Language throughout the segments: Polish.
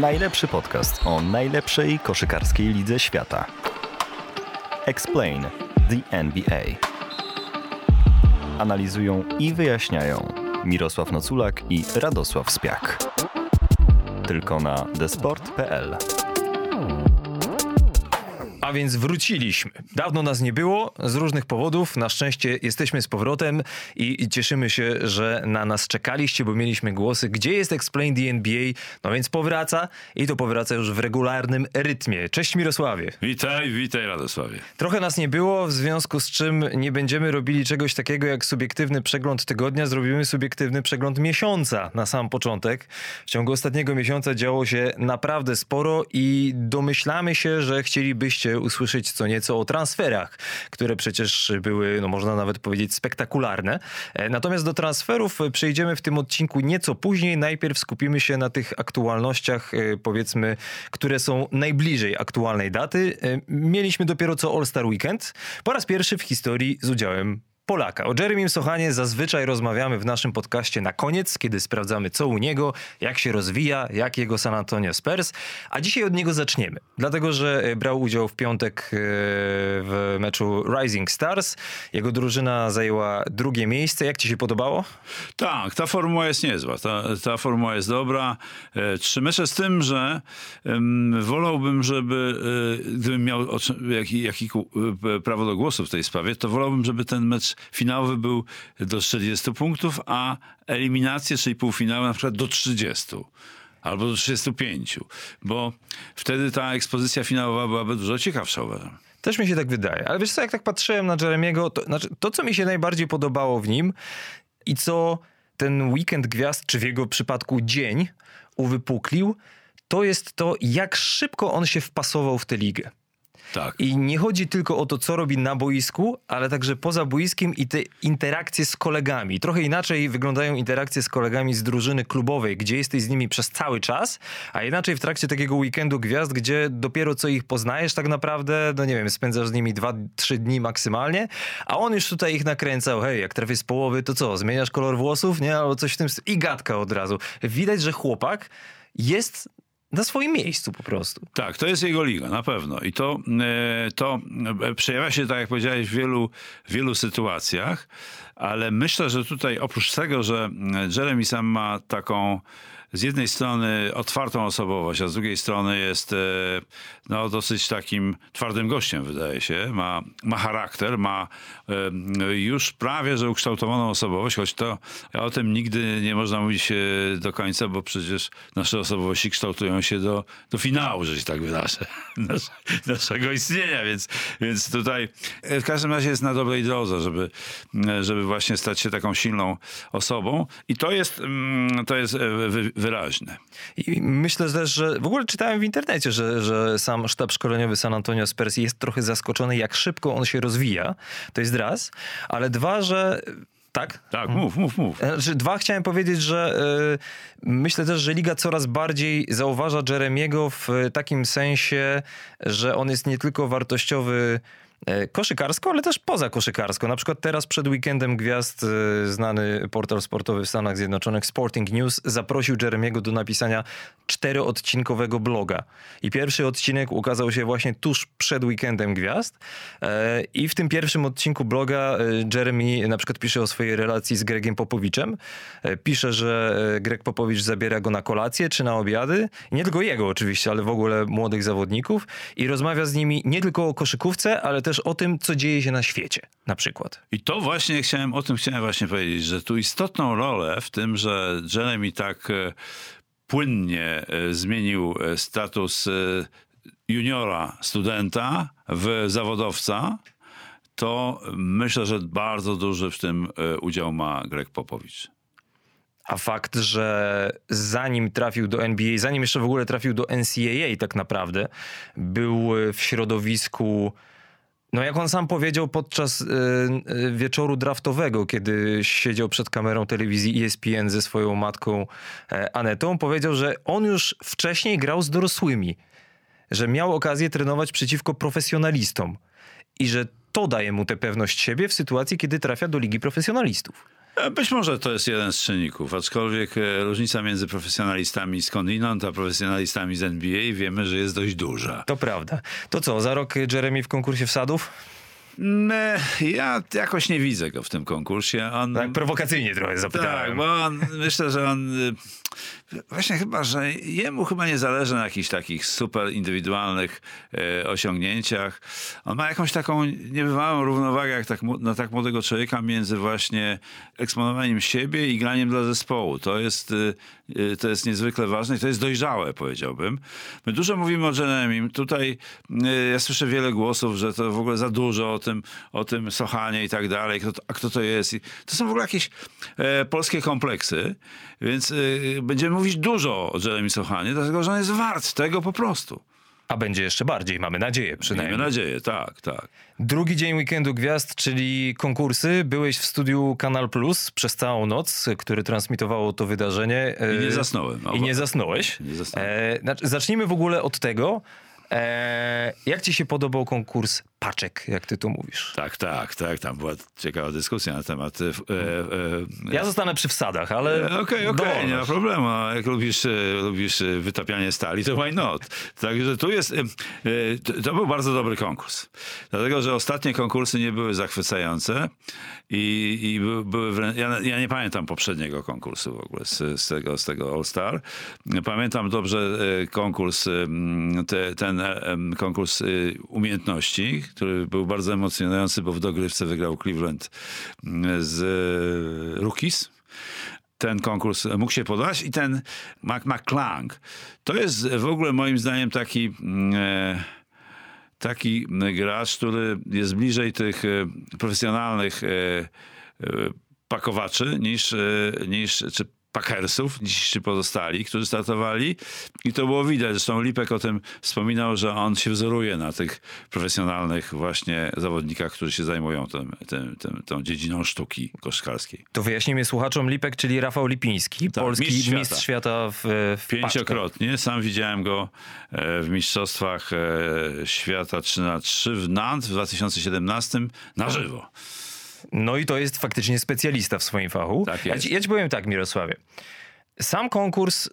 Najlepszy podcast o najlepszej koszykarskiej lidze świata. Explain the NBA. Analizują i wyjaśniają Mirosław Noculak i Radosław Spiak. Tylko na desport.pl. A więc wróciliśmy. Dawno nas nie było, z różnych powodów. Na szczęście jesteśmy z powrotem i cieszymy się, że na nas czekaliście, bo mieliśmy głosy. Gdzie jest Explain the NBA? No więc powraca i to powraca już w regularnym rytmie. Cześć Mirosławie. Witaj, witaj Radosławie. Trochę nas nie było, w związku z czym nie będziemy robili czegoś takiego jak subiektywny przegląd tygodnia. Zrobimy subiektywny przegląd miesiąca na sam początek. W ciągu ostatniego miesiąca działo się naprawdę sporo i domyślamy się, że chcielibyście usłyszeć co nieco o transferach, które przecież były, no można nawet powiedzieć, spektakularne. E, natomiast do transferów przejdziemy w tym odcinku nieco później. Najpierw skupimy się na tych aktualnościach, e, powiedzmy, które są najbliżej aktualnej daty. E, mieliśmy dopiero co All-Star Weekend. Po raz pierwszy w historii z udziałem Polaka. O Jeremym Sochanie zazwyczaj rozmawiamy w naszym podcaście na koniec, kiedy sprawdzamy co u niego, jak się rozwija, jak jego San Antonio Spurs, a dzisiaj od niego zaczniemy. Dlatego, że e, brał udział w piątek e, w meczu Rising Stars. Jego drużyna zajęła drugie miejsce. Jak ci się podobało? Tak, ta formuła jest niezła. Ta, ta formuła jest dobra. E, trzy mecze z tym, że wolałbym, żeby gdybym miał jaki, jaki, prawo do głosu w tej sprawie, to wolałbym, żeby ten mecz finałowy był do 40 punktów, a eliminacje, czyli półfinały na przykład do 30 albo do 35, bo wtedy ta ekspozycja finałowa byłaby dużo ciekawsza, uważam. Też mi się tak wydaje. Ale wiesz co, jak tak patrzyłem na Jeremiego, to, znaczy, to co mi się najbardziej podobało w nim i co ten weekend gwiazd, czy w jego przypadku dzień uwypuklił, to jest to, jak szybko on się wpasował w tę ligę. Tak. I nie chodzi tylko o to, co robi na boisku, ale także poza boiskiem i te interakcje z kolegami. Trochę inaczej wyglądają interakcje z kolegami z drużyny klubowej, gdzie jesteś z nimi przez cały czas, a inaczej w trakcie takiego weekendu gwiazd, gdzie dopiero co ich poznajesz tak naprawdę, no nie wiem, spędzasz z nimi dwa, trzy dni maksymalnie, a on już tutaj ich nakręcał, hej, jak trafię z połowy, to co, zmieniasz kolor włosów, nie? Albo coś w tym i gadka od razu. Widać, że chłopak jest na swoim miejscu po prostu. Tak, to jest jego liga, na pewno. I to, e, to e, przejawia się, tak jak powiedziałeś, w wielu, wielu sytuacjach, ale myślę, że tutaj oprócz tego, że Jeremy sam ma taką z jednej strony otwartą osobowość, a z drugiej strony jest e, no, dosyć takim twardym gościem, wydaje się. Ma, ma charakter, ma e, już prawie, że ukształtowaną osobowość, choć to o tym nigdy nie można mówić e, do końca, bo przecież nasze osobowości kształtują się do, do finału, że się tak wydarzy, naszego istnienia, więc, więc tutaj w każdym razie jest na dobrej drodze, żeby, żeby właśnie stać się taką silną osobą i to jest, mm, to jest wyraźne. I myślę też, że w ogóle czytałem w internecie, że, że sam sztab szkoleniowy San Antonio Spurs jest trochę zaskoczony, jak szybko on się rozwija. To jest raz, ale dwa, że tak? Tak, mów, mów, mów. Znaczy, dwa, chciałem powiedzieć, że y, myślę też, że liga coraz bardziej zauważa Jeremiego w takim sensie, że on jest nie tylko wartościowy E, koszykarsko, ale też poza koszykarsko. Na przykład teraz przed weekendem gwiazd e, znany portal sportowy w Stanach Zjednoczonych Sporting News zaprosił Jeremiego do napisania czteroodcinkowego bloga. I pierwszy odcinek ukazał się właśnie tuż przed weekendem gwiazd. E, I w tym pierwszym odcinku bloga Jeremy na przykład pisze o swojej relacji z Gregiem Popowiczem. Pisze, że Greg Popowicz zabiera go na kolację czy na obiady. I nie tylko jego oczywiście, ale w ogóle młodych zawodników. I rozmawia z nimi nie tylko o koszykówce, ale też też o tym, co dzieje się na świecie, na przykład. I to właśnie chciałem, o tym chciałem właśnie powiedzieć, że tu istotną rolę w tym, że Jeremy tak e, płynnie e, zmienił e, status juniora studenta w zawodowca, to myślę, że bardzo duży w tym udział ma Greg Popowicz. A fakt, że zanim trafił do NBA, zanim jeszcze w ogóle trafił do NCAA tak naprawdę, był w środowisku no jak on sam powiedział podczas y, y, wieczoru draftowego, kiedy siedział przed kamerą telewizji ESPN ze swoją matką e, Anetą, powiedział, że on już wcześniej grał z dorosłymi, że miał okazję trenować przeciwko profesjonalistom i że to daje mu tę pewność siebie w sytuacji, kiedy trafia do ligi profesjonalistów. E, Być może to jest jeden z czynników, aczkolwiek e, różnica między profesjonalistami skądinąd a profesjonalistami z NBA wiemy, że jest dość duża. To prawda. To co, za rok Jeremy w konkursie wsadów? Me, Ja jakoś nie widzę go w tym konkursie. On, Tak prowokacyjnie trochę tak, zapytałem. bo on, myślę, że on y, właśnie chyba, że jemu chyba nie zależy na jakichś takich super indywidualnych e, osiągnięciach. On ma jakąś taką niebywałą równowagę jak tak, na tak młodego człowieka między właśnie eksponowaniem siebie i graniem dla zespołu. To jest, y, y, to jest niezwykle ważne i to jest dojrzałe, powiedziałbym. My dużo mówimy o Jeremim. Tutaj y, ja słyszę wiele głosów, że to w ogóle za dużo tym, o tym Sochanie i tak dalej. Kto, to- a kto to jest? I to są w ogóle jakieś e, polskie kompleksy, więc y, będziemy mówić dużo o Jeremy Sochanie, dlatego że on jest wart tego po prostu. A będzie jeszcze bardziej, mamy nadzieję przynajmniej. Miejmy nadzieję, tak, tak. Drugi dzień weekendu gwiazd, czyli konkursy. Byłeś w studiu Kanal Plus przez całą noc, który transmitowało to wydarzenie. I nie E, zasnąłem. I nie zasnąłeś. Nie zasnąłem. E, znaczy, zacznijmy w ogóle od tego, e, jak ci się podobał konkurs paczek, jak ty to mówisz? Tak, tak, tak. Tam była ciekawa dyskusja na temat. E, e, Ja zostanę przy wsadach, ale... E, Okej, okej, nie ma problemu. Jak lubisz, e, lubisz e, wytapianie stali, to why not? Także tu jest, e, e, to- był bardzo dobry konkurs. Dlatego, że ostatnie konkursy nie były zachwycające i, i by- były wrę- ja, ja nie pamiętam poprzedniego konkursu w ogóle z, z tego, z tego All Star. Pamiętam dobrze e, konkurs, te, ten e, konkurs e, umiejętności, który był bardzo emocjonujący, bo w dogrywce wygrał Cleveland m, z e, Rookies. Ten konkurs mógł się podobać i ten Mac McClung. To jest w ogóle moim zdaniem taki mm, e, taki gracz, który jest bliżej tych e, profesjonalnych pakowaczy niż, niż czy Packersów, ci pozostali, którzy startowali i to było widać. Zresztą Lipek o tym wspominał, że on się wzoruje na tych profesjonalnych właśnie zawodnikach, którzy się zajmują tym, tym, tym, tą dziedziną sztuki koszkarskiej. To wyjaśnijmy słuchaczom Lipek, czyli Rafał Lipiński, polski mistrz mistrz świata. świata, w, w. Pięciokrotnie. Sam widziałem go e, w Mistrzostwach e, Świata 3 na 3 w Nantes w 2017 na żywo. No i to jest faktycznie specjalista w swoim fachu. Tak ja, ci, ja ci powiem tak, Mirosławie. Sam konkurs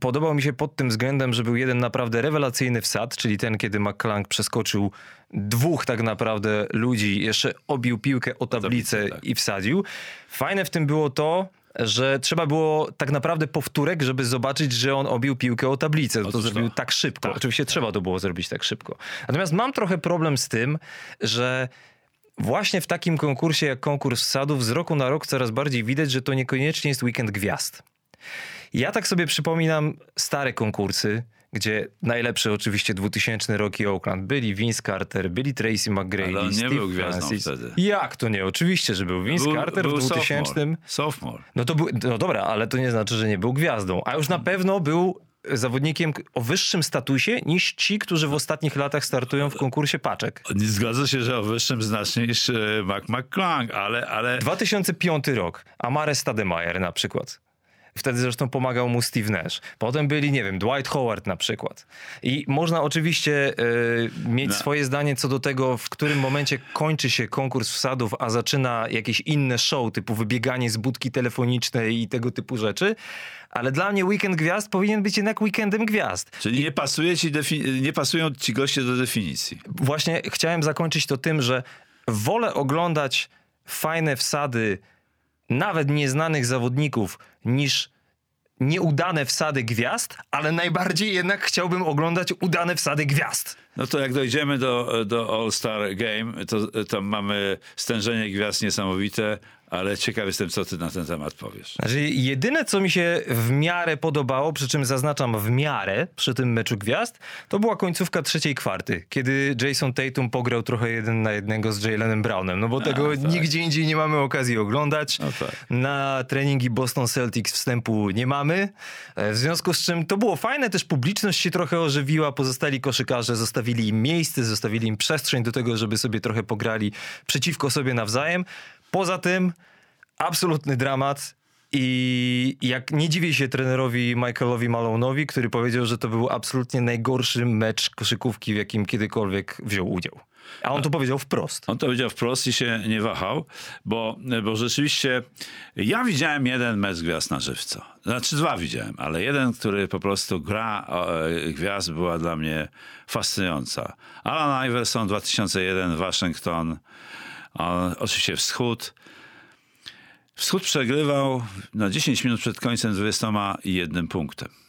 podobał mi się pod tym względem, że był jeden naprawdę rewelacyjny wsad, czyli ten, kiedy McClung przeskoczył dwóch tak naprawdę ludzi, jeszcze obił piłkę o tablicę tablicę, tak. i wsadził. Fajne w tym było to, że trzeba było tak naprawdę powtórek, żeby zobaczyć, że on obił piłkę o tablicę. To Otóż zrobił to. tak szybko. Tak, Oczywiście trzeba to było zrobić tak szybko. Natomiast mam trochę problem z tym, że właśnie w takim konkursie jak konkurs wsadów z roku na rok coraz bardziej widać, że to niekoniecznie jest weekend gwiazd. Ja tak sobie przypominam stare konkursy, gdzie najlepszy oczywiście 2000 rok i Oakland. Byli Vince Carter, byli Tracy McGrady, Ale on nie Steve był gwiazdą Francis. wtedy. Jak to nie? Oczywiście, że był. Vince Carter w 2000. sophomore. sophomore. No to był, no dobra, ale to nie znaczy, że nie był gwiazdą. A już na pewno był zawodnikiem o wyższym statusie niż ci, którzy w ostatnich latach startują w konkursie paczek. Nie zgadza się, że o wyższym znacznie niż e, Mac McClung, ale, ale 2005 rok. Amare Stademeyer na przykład. Wtedy zresztą pomagał mu Steve Nash. Potem byli, nie wiem, Dwight Howard na przykład. I można oczywiście e, mieć No. swoje zdanie co do tego, w którym momencie kończy się konkurs wsadów, a zaczyna jakieś inne show, typu wybieganie z budki telefonicznej i tego typu rzeczy. Ale dla mnie Weekend Gwiazd powinien być jednak Weekendem Gwiazd. czyli nie, pasuje ci nie pasują ci goście do definicji. Właśnie chciałem zakończyć to tym, że wolę oglądać fajne wsady nawet nieznanych zawodników niż nieudane wsady gwiazd, ale najbardziej jednak chciałbym oglądać udane wsady gwiazd. No to jak dojdziemy do, do All-Star Game, to tam mamy stężenie gwiazd niesamowite, ale ciekaw jestem, co ty na ten temat powiesz. Znaczy, jedyne, co mi się w miarę podobało, przy czym zaznaczam w miarę przy tym meczu gwiazd, to była końcówka trzeciej kwarty, kiedy Jason Tatum pograł trochę jeden na jednego z Jalenem Brownem, no bo tego tak. nigdzie indziej nie mamy okazji oglądać. No tak. Na treningi Boston Celtics wstępu nie mamy, E, w związku z czym to było fajne, też publiczność się trochę ożywiła, pozostali koszykarze zostawili im miejsce, zostawili im przestrzeń do tego, żeby sobie trochę pograli przeciwko sobie nawzajem. Poza tym absolutny dramat. I jak nie dziwię się trenerowi Michaelowi Malone'owi, który powiedział, że to był absolutnie najgorszy mecz koszykówki, w jakim kiedykolwiek wziął udział. A on to powiedział wprost. On to powiedział wprost i się nie wahał, bo, bo rzeczywiście ja widziałem jeden mecz gwiazd na żywco. Znaczy dwa widziałem, ale jeden, który po prostu gra e, gwiazd była dla mnie fascynująca. Alan Iverson 2001, Waszyngton, oczywiście wschód. Wschód przegrywał na 10 minut przed końcem 21 punktem.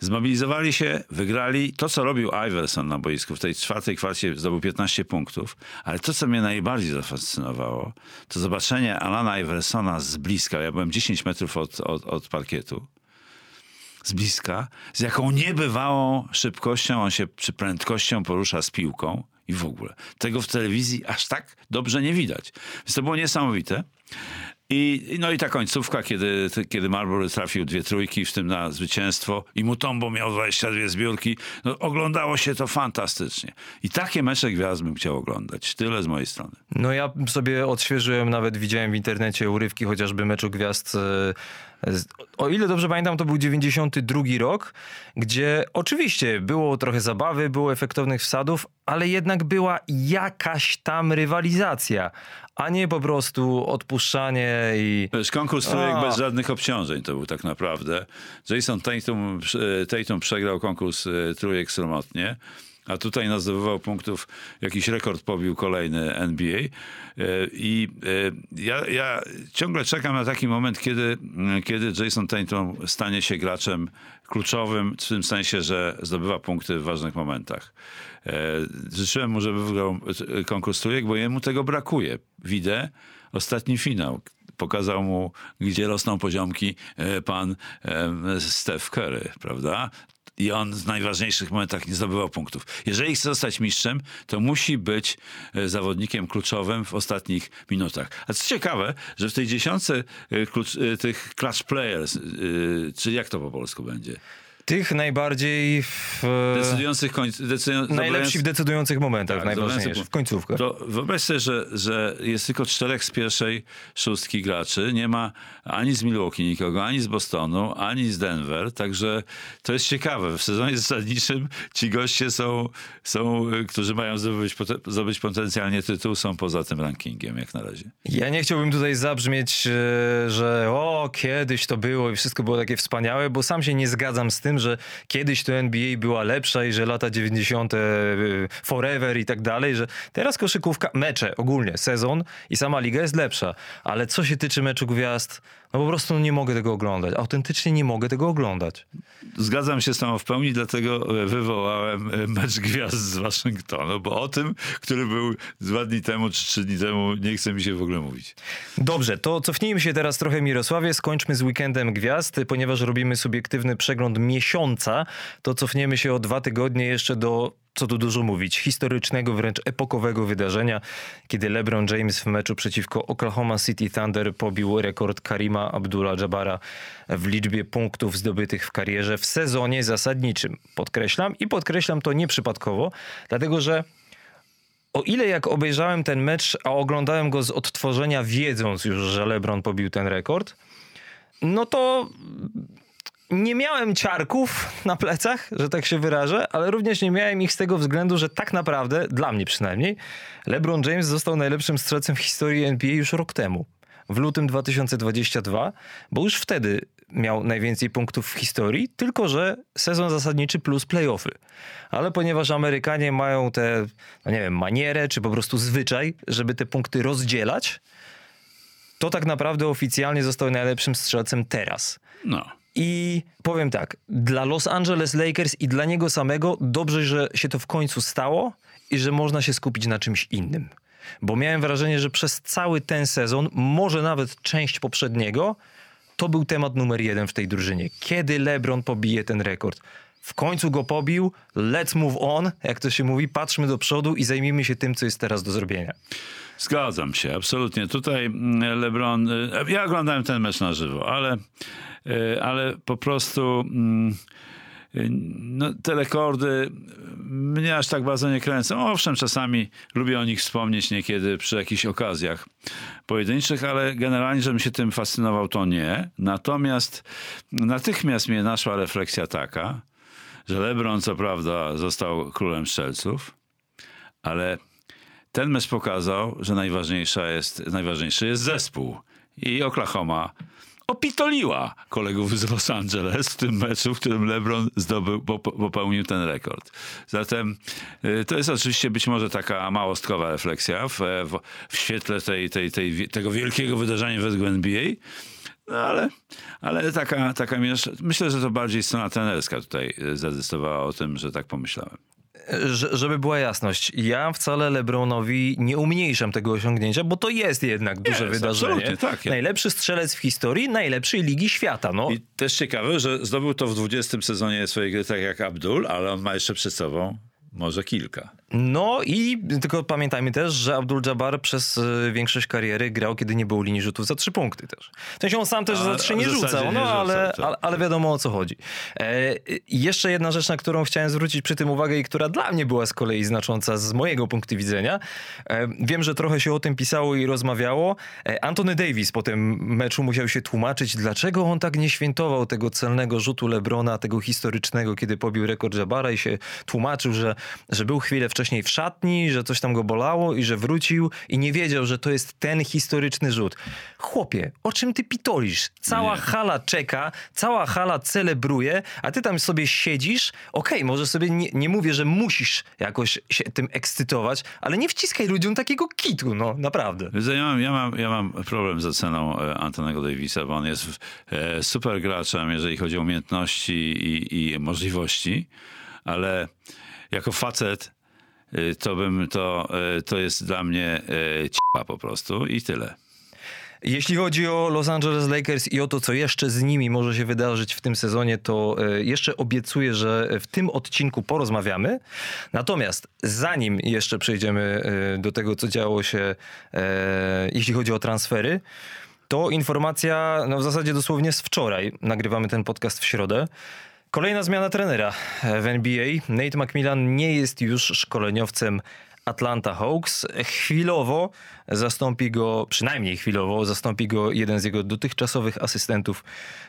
Zmobilizowali się, wygrali. To, co robił Iverson na boisku w tej czwartej kwarcie zdobył 15 punktów, ale to, co mnie najbardziej zafascynowało, to zobaczenie Alana Iversona z bliska. Ja byłem 10 metrów od, od, od parkietu. Z bliska, z jaką niebywałą szybkością on się przy prędkością porusza z piłką i w ogóle. Tego w telewizji aż tak dobrze nie widać. Więc to było niesamowite. I, no i ta końcówka, kiedy, kiedy Marlboro trafił dwie trójki, w tym na zwycięstwo i Mutombo miał 22 zbiórki, no oglądało się to fantastycznie. I takie mecze gwiazd bym chciał oglądać. Tyle z mojej strony. No ja sobie odświeżyłem, nawet widziałem w internecie urywki chociażby meczu gwiazd e, o ile dobrze pamiętam, to był 92 rok, gdzie oczywiście było trochę zabawy, było efektownych wsadów, ale jednak była jakaś tam rywalizacja, a nie po prostu odpuszczanie i... Wiesz, konkurs trójek bez żadnych obciążeń to był tak naprawdę. Jason Tatum, Tatum przegrał konkurs e, trójek samotnie a tutaj nazwywał punktów, jakiś rekord pobił kolejny NBA. E, I e, ja, ja ciągle czekam na taki moment, kiedy, kiedy Jason Tatum stanie się graczem kluczowym, w tym sensie, że zdobywa punkty w ważnych momentach. E, życzyłem mu, żeby wygrał konkurs trójek, bo jemu tego brakuje. Widzę ostatni finał pokazał mu, gdzie rosną poziomki pan Steph Curry, prawda? I on w najważniejszych momentach nie zdobywał punktów. Jeżeli chce zostać mistrzem, to musi być e, zawodnikiem kluczowym w ostatnich minutach. A co ciekawe, że w tej dziesiątce e, klucz, e, tych clutch players, czy jak to po polsku będzie? Tych najbardziej w... Decydujących koń... Decydują... Najlepsi w decydujących momentach, tak, najważniejszych, w końcówkach. To wyobraź sobie, że, że jest tylko czterech z pierwszej szóstki graczy. Nie ma ani z Milwaukee nikogo, ani z Bostonu, ani z Denver. Także to jest ciekawe. W sezonie zasadniczym ci goście są, są którzy mają zdobyć, zdobyć potencjalnie tytuł, są poza tym rankingiem jak na razie. Ja nie chciałbym tutaj zabrzmieć, e, że o, kiedyś to było i wszystko było takie wspaniałe, bo sam się nie zgadzam z tym, że kiedyś to NBA była lepsza i że lata 90. Y, forever i tak dalej, że teraz koszykówka, mecze ogólnie, sezon i sama liga jest lepsza. Ale co się tyczy meczu gwiazd, no po prostu nie mogę tego oglądać. Autentycznie nie mogę tego oglądać. Zgadzam się z tobą w pełni, dlatego e, wywołałem e, mecz gwiazd z Waszyngtonu, bo o tym, który był dwa dni temu czy trzy dni temu, nie chce mi się w ogóle mówić. Dobrze, to cofnijmy się teraz trochę Mirosławie, skończmy z weekendem gwiazd, ponieważ robimy subiektywny przegląd miesiąca, to cofniemy się o dwa tygodnie jeszcze do co tu dużo mówić, historycznego, wręcz epokowego wydarzenia, kiedy LeBron James w meczu przeciwko Oklahoma City Thunder pobił rekord Karima Abdullah-Jabara w liczbie punktów zdobytych w karierze w sezonie zasadniczym. Podkreślam i podkreślam to nieprzypadkowo, dlatego że o ile jak obejrzałem ten mecz, a oglądałem go z odtworzenia, wiedząc już, że LeBron pobił ten rekord, no to nie miałem ciarków na plecach, że tak się wyrażę, ale również nie miałem ich z tego względu, że tak naprawdę, dla mnie przynajmniej, LeBron James został najlepszym strzelcem w historii NBA już rok temu. W lutym 2022, bo już wtedy miał najwięcej punktów w historii, tylko że sezon zasadniczy plus playoffy. Ale ponieważ Amerykanie mają te, no nie wiem, manierę, czy po prostu zwyczaj, żeby te punkty rozdzielać, to tak naprawdę oficjalnie został najlepszym strzelcem teraz. No. I powiem tak, dla Los Angeles Lakers i dla niego samego dobrze, że się to w końcu stało i że można się skupić na czymś innym. Bo miałem wrażenie, że przez cały ten sezon, może nawet część poprzedniego, to był temat numer jeden w tej drużynie. Kiedy LeBron pobije ten rekord? W końcu go pobił, let's move on, jak to się mówi, patrzmy do przodu i zajmijmy się tym, co jest teraz do zrobienia. Zgadzam się, absolutnie. Tutaj mm, LeBron, y, ja oglądałem ten mecz na żywo, ale ale po prostu mm, e, no, te rekordy mnie aż tak bardzo nie kręcą. Owszem, czasami lubię o nich wspomnieć niekiedy przy jakichś okazjach pojedynczych, ale generalnie, żebym się tym fascynował, to nie. Natomiast natychmiast mnie naszła refleksja taka, że LeBron co prawda został królem strzelców, ale ten mecz pokazał, że najważniejsza jest, najważniejszy jest zespół. I Oklahoma opitoliła kolegów z Los Angeles w tym meczu, w którym LeBron zdobył, popełnił ten rekord. Zatem y, to jest oczywiście być może taka małostkowa refleksja w, w, w świetle tej, tej, tej, tego wielkiego wydarzenia według NBA. No ale, ale taka, taka myślę, że to bardziej strona trenerska tutaj zadecydowała o tym, że tak pomyślałem żeby była jasność, ja wcale Lebronowi nie umniejszam tego osiągnięcia, bo to jest jednak duże jest, wydarzenie. Tak, Najlepszy strzelec w historii najlepszej ligi świata. No. I też ciekawe, że zdobył to w 20 sezonie swojej gry tak jak Abdul, ale on ma jeszcze przed sobą może kilka. No i tylko pamiętajmy też, że Abdul Jabbar przez e, większość kariery grał, kiedy nie było linii rzutów za trzy punkty też. W sensie on sam też a, za trzy nie rzucał, no ale, ale, ale, wiadomo o co chodzi. E, jeszcze jedna rzecz, na którą chciałem zwrócić przy tym uwagę i która dla mnie była z kolei znacząca z mojego punktu widzenia. E, wiem, że trochę się o tym pisało i rozmawiało. E, Anthony Davis po tym meczu musiał się tłumaczyć, dlaczego on tak nie świętował tego celnego rzutu Lebrona, tego historycznego, kiedy pobił rekord Jabara i się tłumaczył, że, że był chwilę wcześniej wcześniej w szatni, że coś tam go bolało i że wrócił i nie wiedział, że to jest ten historyczny rzut. Chłopie, o czym ty pitolisz? Cała nie. hala czeka, cała hala celebruje, a ty tam sobie siedzisz. Okej, okay, może sobie nie, nie mówię, że musisz jakoś się tym ekscytować, ale nie wciskaj ludziom takiego kitu, no naprawdę. Ja mam, ja mam, ja mam problem z oceną e, Antonego Davisa, bo on jest e, super graczem, jeżeli chodzi o umiejętności i, i możliwości, ale jako facet to bym to, y, to jest dla mnie y, cipa po prostu i tyle. Jeśli chodzi o Los Angeles Lakers i o to, co jeszcze z nimi może się wydarzyć w tym sezonie, to jeszcze obiecuję, że w tym odcinku porozmawiamy. Natomiast zanim jeszcze przejdziemy do tego, co działo się, jeśli chodzi o transfery, to informacja no w zasadzie dosłownie z wczoraj. Nagrywamy ten podcast w środę. Kolejna zmiana trenera w NBA. Nate McMillan nie jest już szkoleniowcem Atlanta Hawks. Chwilowo zastąpi go, przynajmniej chwilowo, zastąpi go jeden z jego dotychczasowych asystentów,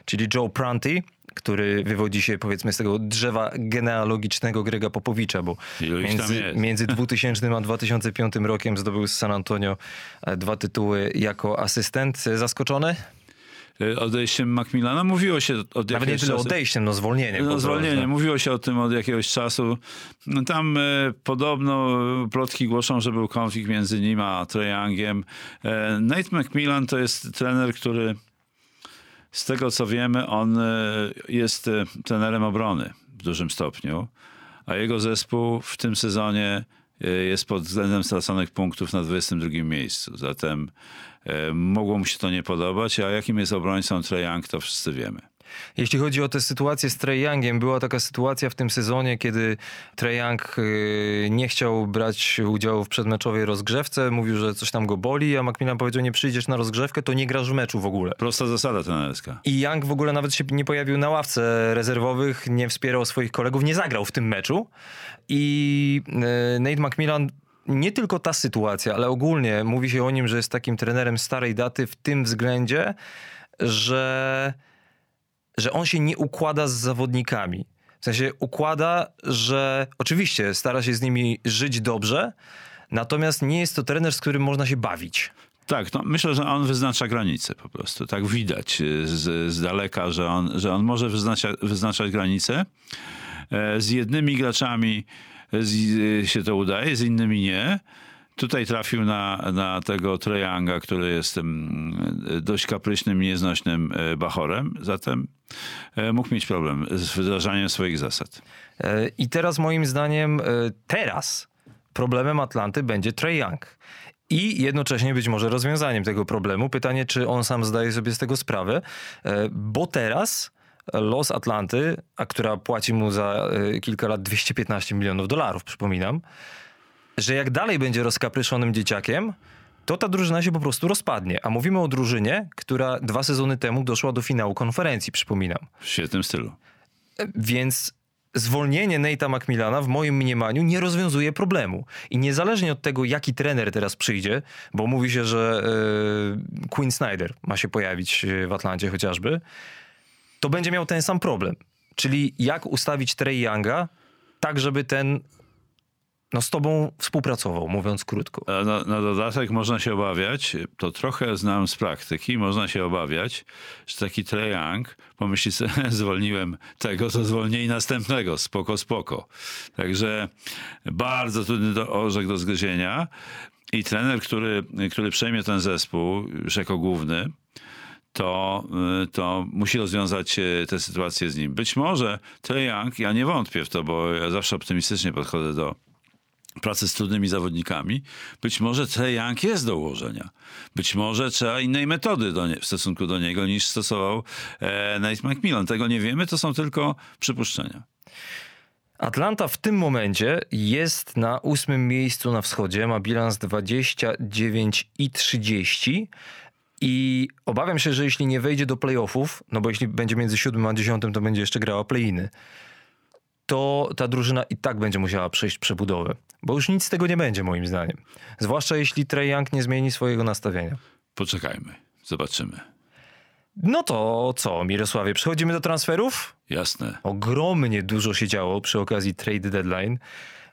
czyli Joe Prunty, który wywodzi się powiedzmy z tego drzewa genealogicznego Grega Popowicza, bo między, między 2000 a 2005 rokiem zdobył z San Antonio e, dwa tytuły jako asystent. Zaskoczony? E, odejściem Macmillana. Mówiło się od Nawet nie tyle odejściem, no zwolnieniem. No zwolnieniem. Mówiło się o tym od jakiegoś czasu. No, tam e, podobno plotki głoszą, że był konflikt między nim a Trae Youngiem. E, Nate McMillan to jest trener, który z tego co wiemy, on jest trenerem obrony w dużym stopniu, a jego zespół w tym sezonie jest pod względem straconych punktów na 22 miejscu. Zatem mogło mu się to nie podobać, a jakim jest obrońcą Trae Young, to wszyscy wiemy. Jeśli chodzi o tę sytuację z Trey Youngiem, była taka sytuacja w tym sezonie, kiedy Trey Young e, nie chciał brać udziału w przedmeczowej rozgrzewce, mówił, że coś tam go boli, a Macmillan powiedział, nie przyjdziesz na rozgrzewkę, to nie grasz w meczu w ogóle. Prosta zasada trenerska. I Young w ogóle nawet się nie pojawił na ławce rezerwowych, nie wspierał swoich kolegów, nie zagrał w tym meczu. I e, Nate McMillan nie tylko ta sytuacja, ale ogólnie mówi się o nim, że jest takim trenerem starej daty w tym względzie, że, że on się nie układa z zawodnikami. W sensie układa, że oczywiście stara się z nimi żyć dobrze, natomiast nie jest to trener, z którym można się bawić. Tak, no myślę, że on wyznacza granice po prostu. Tak widać z, z daleka, że on, że on może wyznacza, wyznaczać granice. E, z jednymi graczami z, się to udaje, z innymi nie. Tutaj trafił na, na tego Trejanga, który jest dość kapryśnym, nieznośnym e, bachorem, zatem e, mógł mieć problem z wdrażaniem swoich zasad. E, I teraz moim zdaniem, teraz problemem Atlanty będzie Trae Young. I jednocześnie być może rozwiązaniem tego problemu. Pytanie, czy on sam zdaje sobie z tego sprawę, bo teraz los Atlanty, a która płaci mu za y, kilka lat 215 milionów dolarów, przypominam, że jak dalej będzie rozkapryszonym dzieciakiem, to ta drużyna się po prostu rozpadnie. A mówimy o drużynie, która dwa sezony temu doszła do finału konferencji, przypominam. W świetnym stylu. Więc zwolnienie Nate'a McMillana w moim mniemaniu nie rozwiązuje problemu. I niezależnie od tego, jaki trener teraz przyjdzie, bo mówi się, że yy, Quinn Snyder ma się pojawić w Atlancie chociażby, to będzie miał ten sam problem. Czyli jak ustawić Trey Younga tak, żeby ten no, z tobą współpracował, mówiąc krótko. A Na, na dodatek można się obawiać, to trochę znam z praktyki, można się obawiać, że taki Trae Young pomyśli sobie, zwolniłem tego, to zwolnij następnego, spoko, spoko. Także bardzo trudny do, orzech do zgryzienia i trener, który, który przejmie ten zespół już jako główny, to, y, to musi rozwiązać tę sytuację z nim. Być może Trae Young, ja nie wątpię w to, bo ja zawsze optymistycznie podchodzę do, pracy z trudnymi zawodnikami, być może Trae Young jest do ułożenia. Być może trzeba innej metody do nie, w stosunku do niego niż stosował e, Nate McMillan. Tego nie wiemy, to są tylko przypuszczenia. Atlanta w tym momencie jest na ósmym miejscu na wschodzie, ma bilans 29 i 30 i obawiam się, że jeśli nie wejdzie do playoffów, no bo jeśli będzie między siódmym a dziesiątym, to będzie jeszcze grała play-iny, to ta drużyna i tak będzie musiała przejść przebudowę. Bo już nic z tego nie będzie, moim zdaniem. Zwłaszcza jeśli Trey Young nie zmieni swojego nastawienia. Poczekajmy, zobaczymy. No to co, Mirosławie, przechodzimy do transferów? Jasne. Ogromnie dużo się działo przy okazji trade deadline.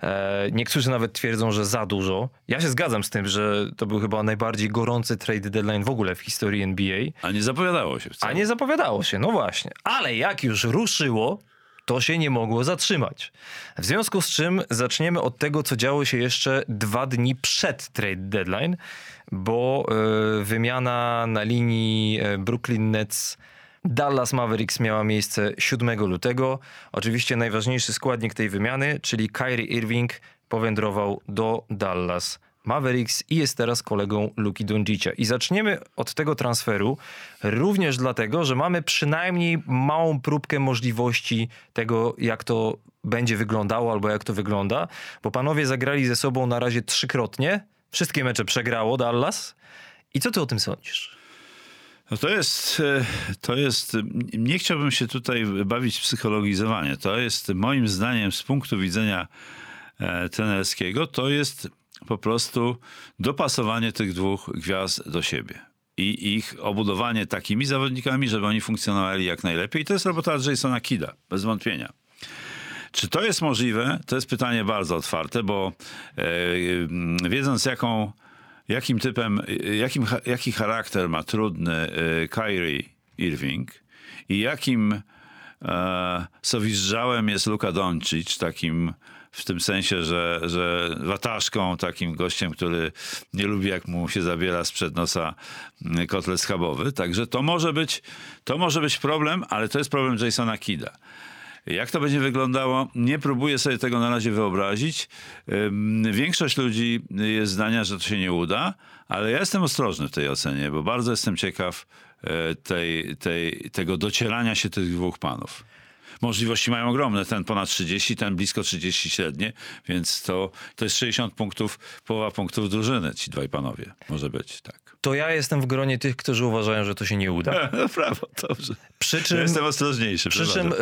E, niektórzy nawet twierdzą, że za dużo. Ja się zgadzam z tym, że to był chyba najbardziej gorący trade deadline w ogóle w historii NBA. A nie zapowiadało się wcale. A nie zapowiadało się, no właśnie. Ale jak już ruszyło, to się nie mogło zatrzymać. W związku z czym zaczniemy od tego, co działo się jeszcze dwa dni przed trade deadline, bo y, wymiana na linii e, Brooklyn Nets. Dallas Mavericks miała miejsce 7 lutego. Oczywiście najważniejszy składnik tej wymiany, czyli Kyrie Irving, powędrował do Dallas Mavericks i jest teraz kolegą Luki Doncicia. I zaczniemy od tego transferu również dlatego, że mamy przynajmniej małą próbkę możliwości tego, jak to będzie wyglądało albo jak to wygląda, bo panowie zagrali ze sobą na razie trzykrotnie. Wszystkie mecze przegrało Dallas. I co ty o tym sądzisz? No to jest, e, to jest, nie chciałbym się tutaj bawić w psychologizowanie. To jest moim zdaniem z punktu widzenia e, trenerskiego, to jest po prostu dopasowanie tych dwóch gwiazd do siebie i ich obudowanie takimi zawodnikami, żeby oni funkcjonowali jak najlepiej. I to jest robota Jasona Kida, bez wątpienia. Czy to jest możliwe? To jest pytanie bardzo otwarte, bo e, wiedząc jaką, jakim typem, jakim, jaki charakter ma trudny e, Kyrie Irving i jakim e, sowizdżałem jest Luka Doncic, takim w tym sensie, że, że wataszką, takim gościem, który nie lubi, jak mu się zabiera sprzed nosa kotlet schabowy. Także to może być, to może być problem, ale to jest problem Jasona Kida. Jak to będzie wyglądało? Nie próbuję sobie tego na razie wyobrazić. Większość ludzi jest zdania, że to się nie uda, ale ja jestem ostrożny w tej ocenie, bo bardzo jestem ciekaw e, tej, tej, tego docierania się tych dwóch panów możliwości mają ogromne. Ten ponad 30, ten blisko 30 średnie, więc to, to jest 60 punktów, połowa punktów drużyny, ci dwaj panowie. Może być, tak. To ja jestem w gronie tych, którzy uważają, że to się nie uda. No prawo, dobrze. Przy czym, ja jestem ostrożniejszy. Przy czym e,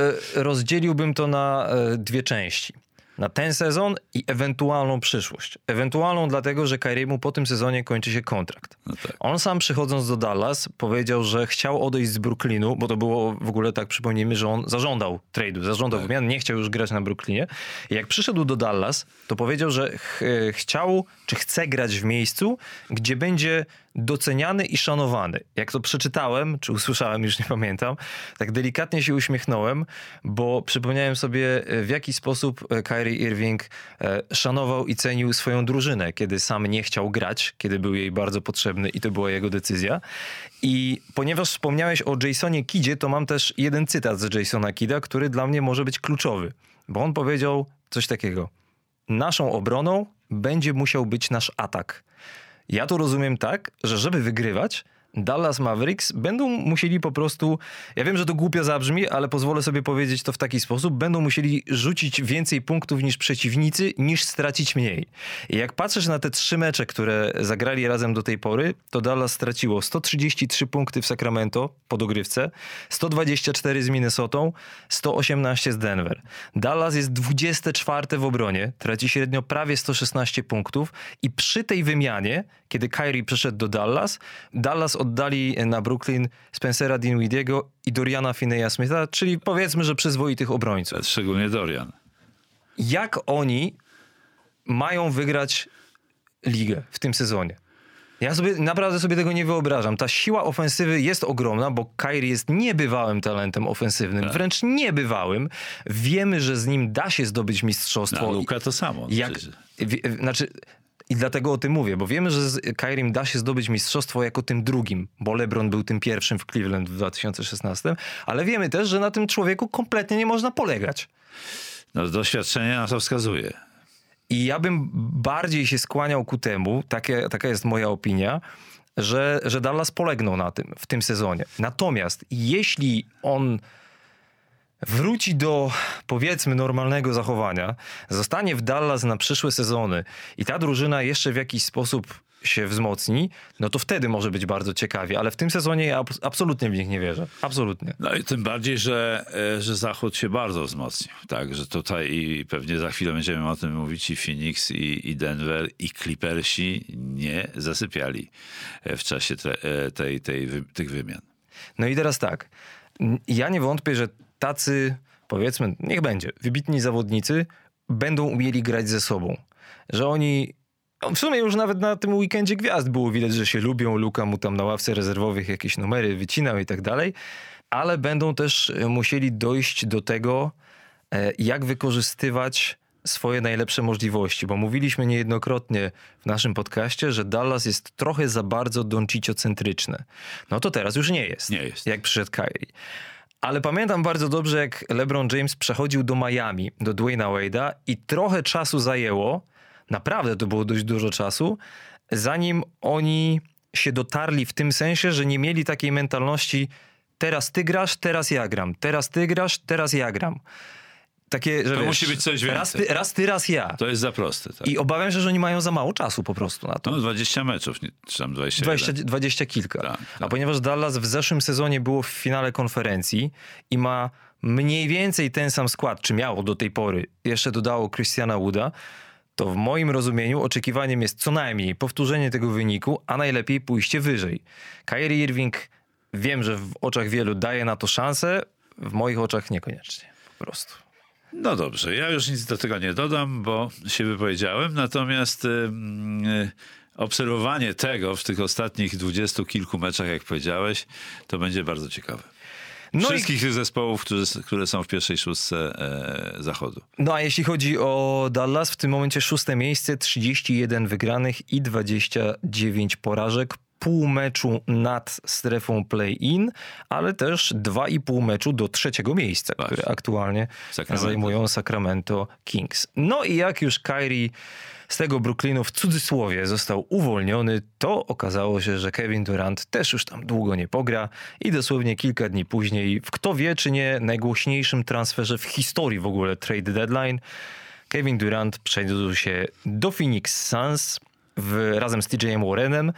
rozdzieliłbym to na e, dwie części na ten sezon i ewentualną przyszłość. Ewentualną dlatego, że Kyriemu po tym sezonie kończy się kontrakt. No tak. On sam przychodząc do Dallas powiedział, że chciał odejść z Brooklynu, bo to było w ogóle tak, przypomnijmy, że on zażądał trade'u, zażądał tak. wymian, nie chciał już grać na Brooklynie. I jak przyszedł do Dallas, to powiedział, że ch chciał, czy chce grać w miejscu, gdzie będzie doceniany i szanowany. Jak to przeczytałem, czy usłyszałem, już nie pamiętam, tak delikatnie się uśmiechnąłem, bo przypomniałem sobie, e, w jaki sposób e, Kyrie Irving e, szanował i cenił swoją drużynę, kiedy sam nie chciał grać, kiedy był jej bardzo potrzebny i to była jego decyzja. I ponieważ wspomniałeś o Jasonie Kidzie, to mam też jeden cytat z Jasona Kida, który dla mnie może być kluczowy, bo on powiedział coś takiego. Naszą obroną będzie musiał być nasz atak. Ja to rozumiem tak, że żeby wygrywać, Dallas Mavericks będą musieli po prostu, ja wiem, że to głupio zabrzmi, ale pozwolę sobie powiedzieć to w taki sposób, będą musieli rzucić więcej punktów niż przeciwnicy, niż stracić mniej. I jak patrzysz na te trzy mecze, które zagrali razem do tej pory, to Dallas straciło 133 punkty w Sacramento po dogrywce, 124 z Minnesotą, 118 z Denver. Dallas jest 24 w obronie, traci średnio prawie 116 punktów i przy tej wymianie, kiedy Kyrie przyszedł do Dallas, Dallas oddali na Brooklyn Spencera Dinwidiego i Doriana Fineya Smitha, czyli powiedzmy, że przyzwoitych obrońców. Szczególnie Dorian. Jak oni mają wygrać ligę w tym sezonie. Ja sobie naprawdę sobie tego nie wyobrażam. Ta siła ofensywy jest ogromna, bo Kyrie jest niebywałym talentem ofensywnym, Tak. wręcz niebywałym. Wiemy, że z nim da się zdobyć mistrzostwo. A Luka to samo. Jak, przecież. wie, znaczy, I dlatego o tym mówię, bo wiemy, że z Kairim da się zdobyć mistrzostwo jako tym drugim, bo LeBron był tym pierwszym w Cleveland w 2016, ale wiemy też, że na tym człowieku kompletnie nie można polegać. No, doświadczenie na to wskazuje. I ja bym bardziej się skłaniał ku temu, takie, taka jest moja opinia, że, że Dallas polegną na tym w tym sezonie. Natomiast jeśli on wróci do powiedzmy normalnego zachowania, zostanie w Dallas na przyszłe sezony i ta drużyna jeszcze w jakiś sposób się wzmocni, no to wtedy może być bardzo ciekawie, ale w tym sezonie ja abs- absolutnie w nich nie wierzę. Absolutnie. No i tym bardziej, że, e, że Zachód się bardzo wzmocnił. Tak, że tutaj i pewnie za chwilę będziemy o tym mówić i Phoenix, i, i Denver, i Clippersi nie zasypiali e, w czasie te, e, tej, tej, tych wymian. No i teraz tak. Ja nie wątpię, że tacy, powiedzmy, niech będzie, wybitni zawodnicy będą umieli grać ze sobą. Że oni. no W sumie już nawet na tym weekendzie gwiazd było widać, że się lubią. Luka mu tam na ławce rezerwowych jakieś numery wycinał i tak dalej. Ale będą też musieli dojść do tego, e, jak wykorzystywać swoje najlepsze możliwości, bo mówiliśmy niejednokrotnie w naszym podcaście, że Dallas jest trochę za bardzo donciciocentryczne. No to teraz już nie jest. Nie jest. Jak przyszedł Kyrie. Ale pamiętam bardzo dobrze, jak LeBron James przechodził do Miami, do Dwayna Wade'a i trochę czasu zajęło, naprawdę to było dość dużo czasu, zanim oni się dotarli w tym sensie, że nie mieli takiej mentalności teraz ty grasz, teraz ja gram, teraz ty grasz, teraz ja gram. Takie, że To wiesz, musi być coś raz ty, więcej. raz ty, raz ja. To jest za proste. Tak? I obawiam się, że oni mają za mało czasu po prostu na to. No 20 meczów, nie, czy tam 21. 20, 20 kilka. Tak, A tak. ponieważ Dallas w zeszłym sezonie było w finale konferencji i ma mniej więcej ten sam skład, czy miało do tej pory, jeszcze dodało Christiana Wooda, to w moim rozumieniu oczekiwaniem jest co najmniej powtórzenie tego wyniku, a najlepiej pójście wyżej. Kyrie Irving wiem, że w oczach wielu daje na to szansę, w moich oczach niekoniecznie. Po prostu. No dobrze, ja już nic do tego nie dodam, bo się wypowiedziałem. Natomiast ym, y, obserwowanie tego w tych ostatnich dwudziestu kilku meczach, jak powiedziałeś, to będzie bardzo ciekawe. No i Wszystkich tych zespołów, które, które są w pierwszej szóstce e, zachodu. No a jeśli chodzi o Dallas, w tym momencie szóste miejsce, 31 wygranych i 29 porażek. Pół meczu nad strefą play-in, ale też 2,5 meczu do trzeciego miejsca, Właśnie. które aktualnie Sacramento. zajmują Sacramento Kings. No i jak już Kyrie z tego Brooklynu w cudzysłowie został uwolniony, to okazało się, że Kevin Durant też już tam długo nie pogra i dosłownie kilka dni później, w kto wie czy nie najgłośniejszym transferze w historii w ogóle trade deadline, Kevin Durant przeniósł się do Phoenix Suns w, razem z TJ'em Warrenem.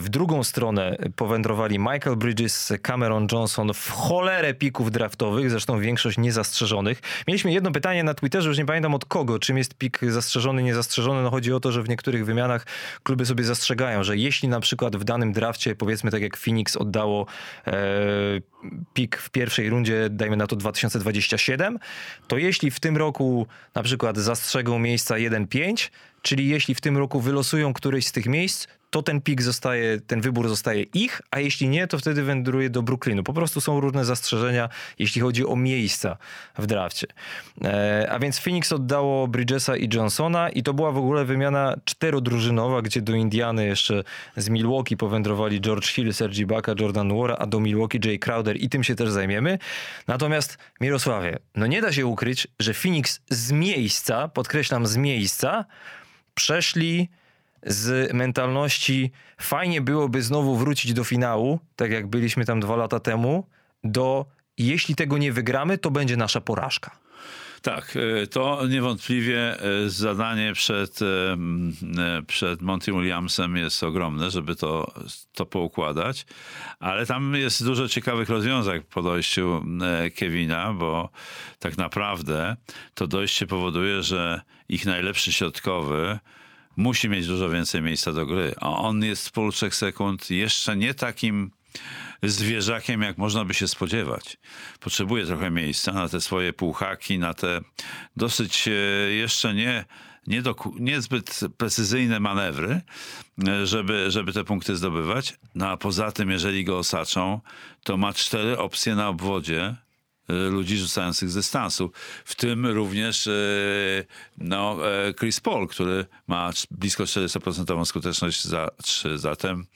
W drugą stronę powędrowali Michael Bridges, Cameron Johnson w cholerę pików draftowych, zresztą większość niezastrzeżonych. Mieliśmy jedno pytanie na Twitterze, już nie pamiętam od kogo, czym jest pik zastrzeżony, niezastrzeżony. No chodzi o to, że w niektórych wymianach kluby sobie zastrzegają, że jeśli na przykład w danym drafcie, powiedzmy tak jak Phoenix oddało e, pik w pierwszej rundzie, dajmy na to 2027, to jeśli w tym roku na przykład zastrzegą miejsca 1-5, czyli jeśli w tym roku wylosują któreś z tych miejsc, to ten pik zostaje, ten wybór zostaje ich, a jeśli nie, to wtedy wędruje do Brooklynu. Po prostu są różne zastrzeżenia, jeśli chodzi o miejsca w drafcie. E, a więc Phoenix oddało Bridgesa i Johnsona i to była w ogóle wymiana czterodrużynowa, gdzie do Indiany jeszcze z Milwaukee powędrowali George Hill, Sergi Ibaka, Jordan Nwora, a do Milwaukee Jay Crowder i tym się też zajmiemy. Natomiast Mirosławie, no nie da się ukryć, że Phoenix z miejsca, podkreślam z miejsca, przeszli z mentalności fajnie byłoby znowu wrócić do finału, tak jak byliśmy tam dwa lata temu, do jeśli tego nie wygramy, to będzie nasza porażka. Tak, e, to niewątpliwie e, zadanie przed, e, przed Monty Williamsem jest ogromne, żeby to, to poukładać, ale tam jest dużo ciekawych rozwiązań po dojściu e, Kevina, bo tak naprawdę to dojście powoduje, że ich najlepszy środkowy musi mieć dużo więcej miejsca do gry, a on jest w polu 3 sekund jeszcze nie takim zwierzakiem, jak można by się spodziewać. Potrzebuje trochę miejsca na te swoje półhaki, na te dosyć e, jeszcze nie, niedoku- niezbyt precyzyjne manewry, e, żeby, żeby te punkty zdobywać. No a poza tym, jeżeli go osaczą, to ma cztery opcje na obwodzie ludzi rzucających z dystansu. W tym również e, no, e, Chris Paul, który ma blisko 400% skuteczność za trzy. Zatem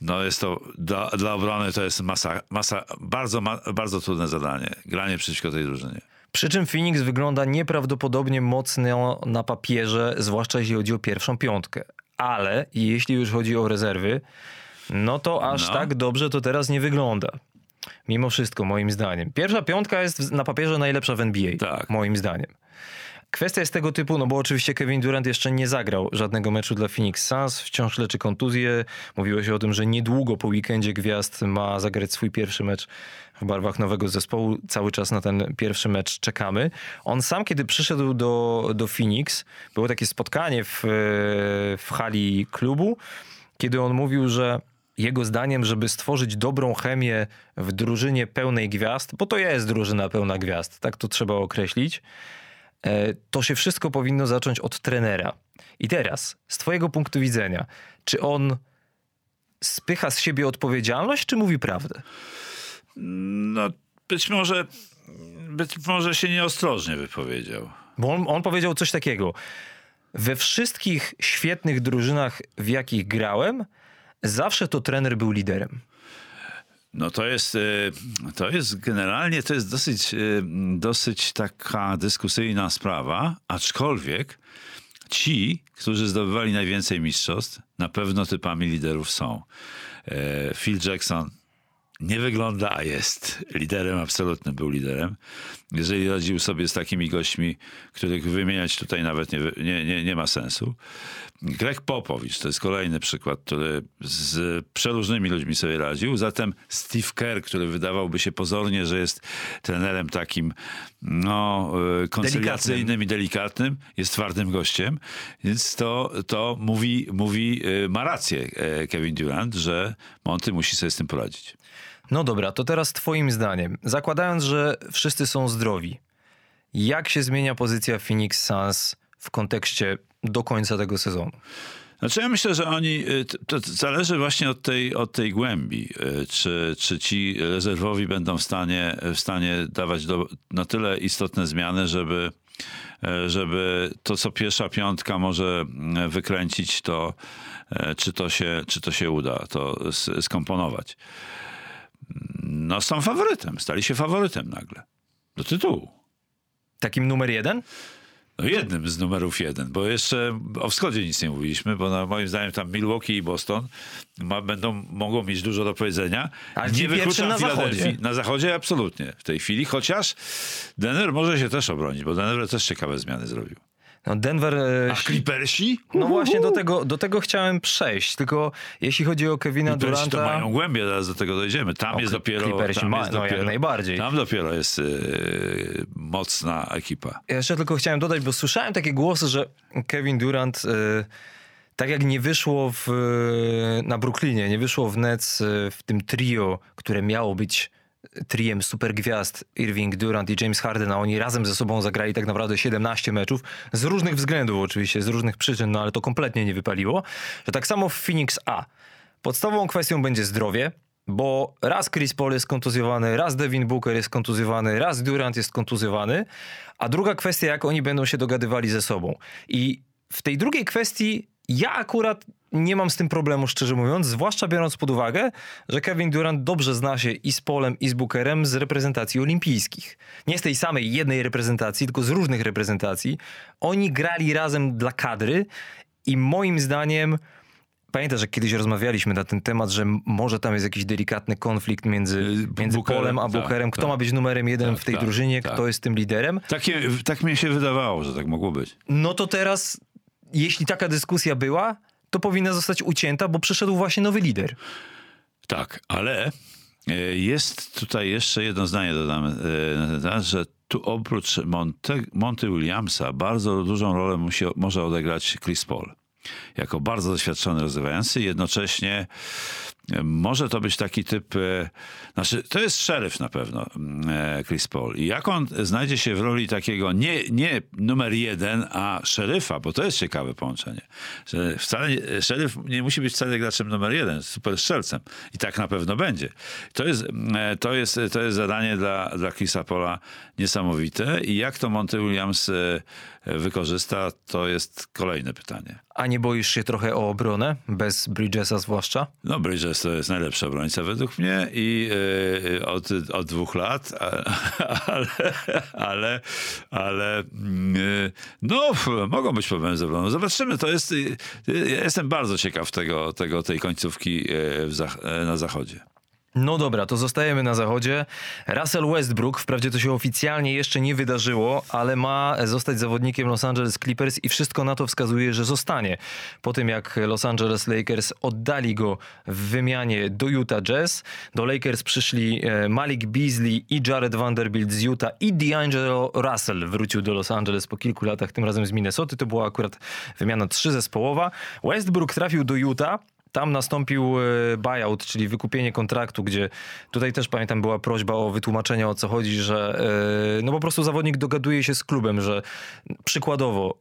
no jest to dla, dla obrony to jest masa, masa bardzo, ma, bardzo trudne zadanie. Granie przeciwko tej drużynie. Przy czym Phoenix wygląda nieprawdopodobnie mocno na papierze, zwłaszcza jeśli chodzi o pierwszą piątkę. Ale jeśli już chodzi o rezerwy, no to aż No. tak dobrze to teraz nie wygląda. Mimo wszystko, moim zdaniem. Pierwsza piątka jest na papierze najlepsza w NBA, Tak. moim zdaniem. Kwestia jest tego typu, no bo oczywiście Kevin Durant jeszcze nie zagrał żadnego meczu dla Phoenix Suns, wciąż leczy kontuzję. Mówiło się o tym, że niedługo po weekendzie gwiazd ma zagrać swój pierwszy mecz w barwach nowego zespołu. Cały czas na ten pierwszy mecz czekamy. On sam, kiedy przyszedł do, do Phoenix, było takie spotkanie w, w hali klubu, kiedy on mówił, że jego zdaniem, żeby stworzyć dobrą chemię w drużynie pełnej gwiazd, bo to jest drużyna pełna gwiazd, tak to trzeba określić, e, to się wszystko powinno zacząć od trenera. I teraz, z Twojego punktu widzenia, czy on spycha z siebie odpowiedzialność, czy mówi prawdę? No być może, być może się nieostrożnie wypowiedział. Bo on, on powiedział coś takiego. We wszystkich świetnych drużynach, w jakich grałem, zawsze to trener był liderem. No to jest, y, to jest generalnie, to jest dosyć, y, dosyć taka dyskusyjna sprawa, aczkolwiek ci, którzy zdobywali najwięcej mistrzostw, na pewno typami liderów są. E, Phil Jackson nie wygląda, a jest liderem, absolutnym był liderem. Jeżeli radził sobie z takimi gośćmi, których wymieniać tutaj nawet nie, nie, nie, nie ma sensu. Greg Popowicz to jest kolejny przykład, który z przeróżnymi ludźmi sobie radził. Zatem Steve Kerr, który wydawałby się pozornie, że jest trenerem takim no, e, koncyliacyjnym i delikatnym, jest twardym gościem. Więc to, to mówi, mówi, e, ma rację e, Kevin Durant, że Monty musi sobie z tym poradzić. No dobra, to teraz Twoim zdaniem, zakładając, że wszyscy są zdrowi, jak się zmienia pozycja Phoenix Suns w kontekście do końca tego sezonu? Znaczy ja myślę, że oni, y, to, zależy właśnie od tej, od tej głębi, y, czy, czy ci rezerwowi będą w stanie, w stanie dawać do, na tyle istotne zmiany, żeby, e, żeby to, co pierwsza piątka może wykręcić, to czy to się, czy to się uda, to skomponować. No są faworytem, stali się faworytem nagle. Do tytułu. Takim numer jeden? No jednym z numerów jeden, bo jeszcze o wschodzie nic nie mówiliśmy, bo na, moim zdaniem tam Milwaukee i Boston ma, będą, mogą mieć dużo do powiedzenia. Ale nie wykluczam na zachodzie. Na zachodzie absolutnie w tej chwili, chociaż Denver może się też obronić, bo Denver też ciekawe zmiany zrobił. No Denver... e, A Clippersi? No właśnie do tego, do tego chciałem przejść, tylko jeśli chodzi o Kevina Clippersi to Duranta... mają głębię, zaraz do tego dojdziemy. Tam O, jest dopiero... Clippersi tam ma- jest no, jak dopiero, najbardziej. Tam dopiero jest yy, mocna ekipa. Ja jeszcze tylko chciałem dodać, bo słyszałem takie głosy, że Kevin Durant, e, tak jak nie wyszło w, na Brooklynie, nie wyszło w Nets w tym trio, które miało być triem supergwiazd Irving, Durant i James Harden, a oni razem ze sobą zagrali tak naprawdę 17 meczów, z różnych względów oczywiście, z różnych przyczyn, no ale to kompletnie nie wypaliło, że tak samo w Phoenix A. Podstawową kwestią będzie zdrowie, bo raz Chris Paul jest kontuzjowany, raz Devin Booker jest kontuzjowany, raz Durant jest kontuzjowany, a druga kwestia, jak oni będą się dogadywali ze sobą. I w tej drugiej kwestii ja akurat nie mam z tym problemu, szczerze mówiąc, zwłaszcza biorąc pod uwagę, że Kevin Durant dobrze zna się i z Polem, i z Bookerem z reprezentacji olimpijskich. Nie z tej samej jednej reprezentacji, tylko z różnych reprezentacji. Oni grali razem dla kadry i moim zdaniem Pamiętasz, że kiedyś rozmawialiśmy na ten temat, że może tam jest jakiś delikatny konflikt między, między Bookerem, Polem a tak, Bookerem. Kto tak. ma być numerem jeden Tak, w tej tak, drużynie, tak. kto jest tym liderem. Takie, tak mi się wydawało, że tak mogło być. No to teraz, jeśli taka dyskusja była, to powinna zostać ucięta, bo przyszedł właśnie nowy lider. Tak, ale e, jest tutaj jeszcze jedno zdanie dodam, e, że tu oprócz Monte, Monty Williamsa bardzo dużą rolę musi, może odegrać Chris Paul. Jako bardzo doświadczony rozgrywający, jednocześnie może to być taki typ, e, znaczy to jest szeryf na pewno, e, Chris Paul. I jak on znajdzie się w roli takiego nie, nie numer jeden, a szeryfa, bo to jest ciekawe połączenie. Że wcale szeryf nie musi być wcale graczem numer jeden, super strzelcem. I tak na pewno będzie. To jest, e, to jest, to jest zadanie dla, dla Chrisa Paula niesamowite. I jak to Monty Williams wykorzysta, to jest kolejne pytanie. A nie boisz się trochę o obronę? Bez Bridgesa zwłaszcza? No, Bridges to jest najlepszy obrońca według mnie i e, od, od dwóch lat, ale, ale, ale e, no, mogą być problemy z obroną. Zobaczymy, to jest, ja jestem bardzo ciekaw tego, tego, tej końcówki zach- na zachodzie. No dobra, to zostajemy na zachodzie. Russell Westbrook, wprawdzie to się oficjalnie jeszcze nie wydarzyło, ale ma zostać zawodnikiem Los Angeles Clippers i wszystko na to wskazuje, że zostanie. Po tym jak Los Angeles Lakers oddali go w wymianie do Utah Jazz, do Lakers przyszli e, Malik Beasley i Jared Vanderbilt z Utah i D'Angelo Russell wrócił do Los Angeles po kilku latach, tym razem z Minnesoty. To była akurat wymiana trzyzespołowa. Westbrook trafił do Utah. Tam nastąpił e, buyout, czyli wykupienie kontraktu, gdzie tutaj też pamiętam była prośba o wytłumaczenie o co chodzi, że e, no po prostu zawodnik dogaduje się z klubem, że przykładowo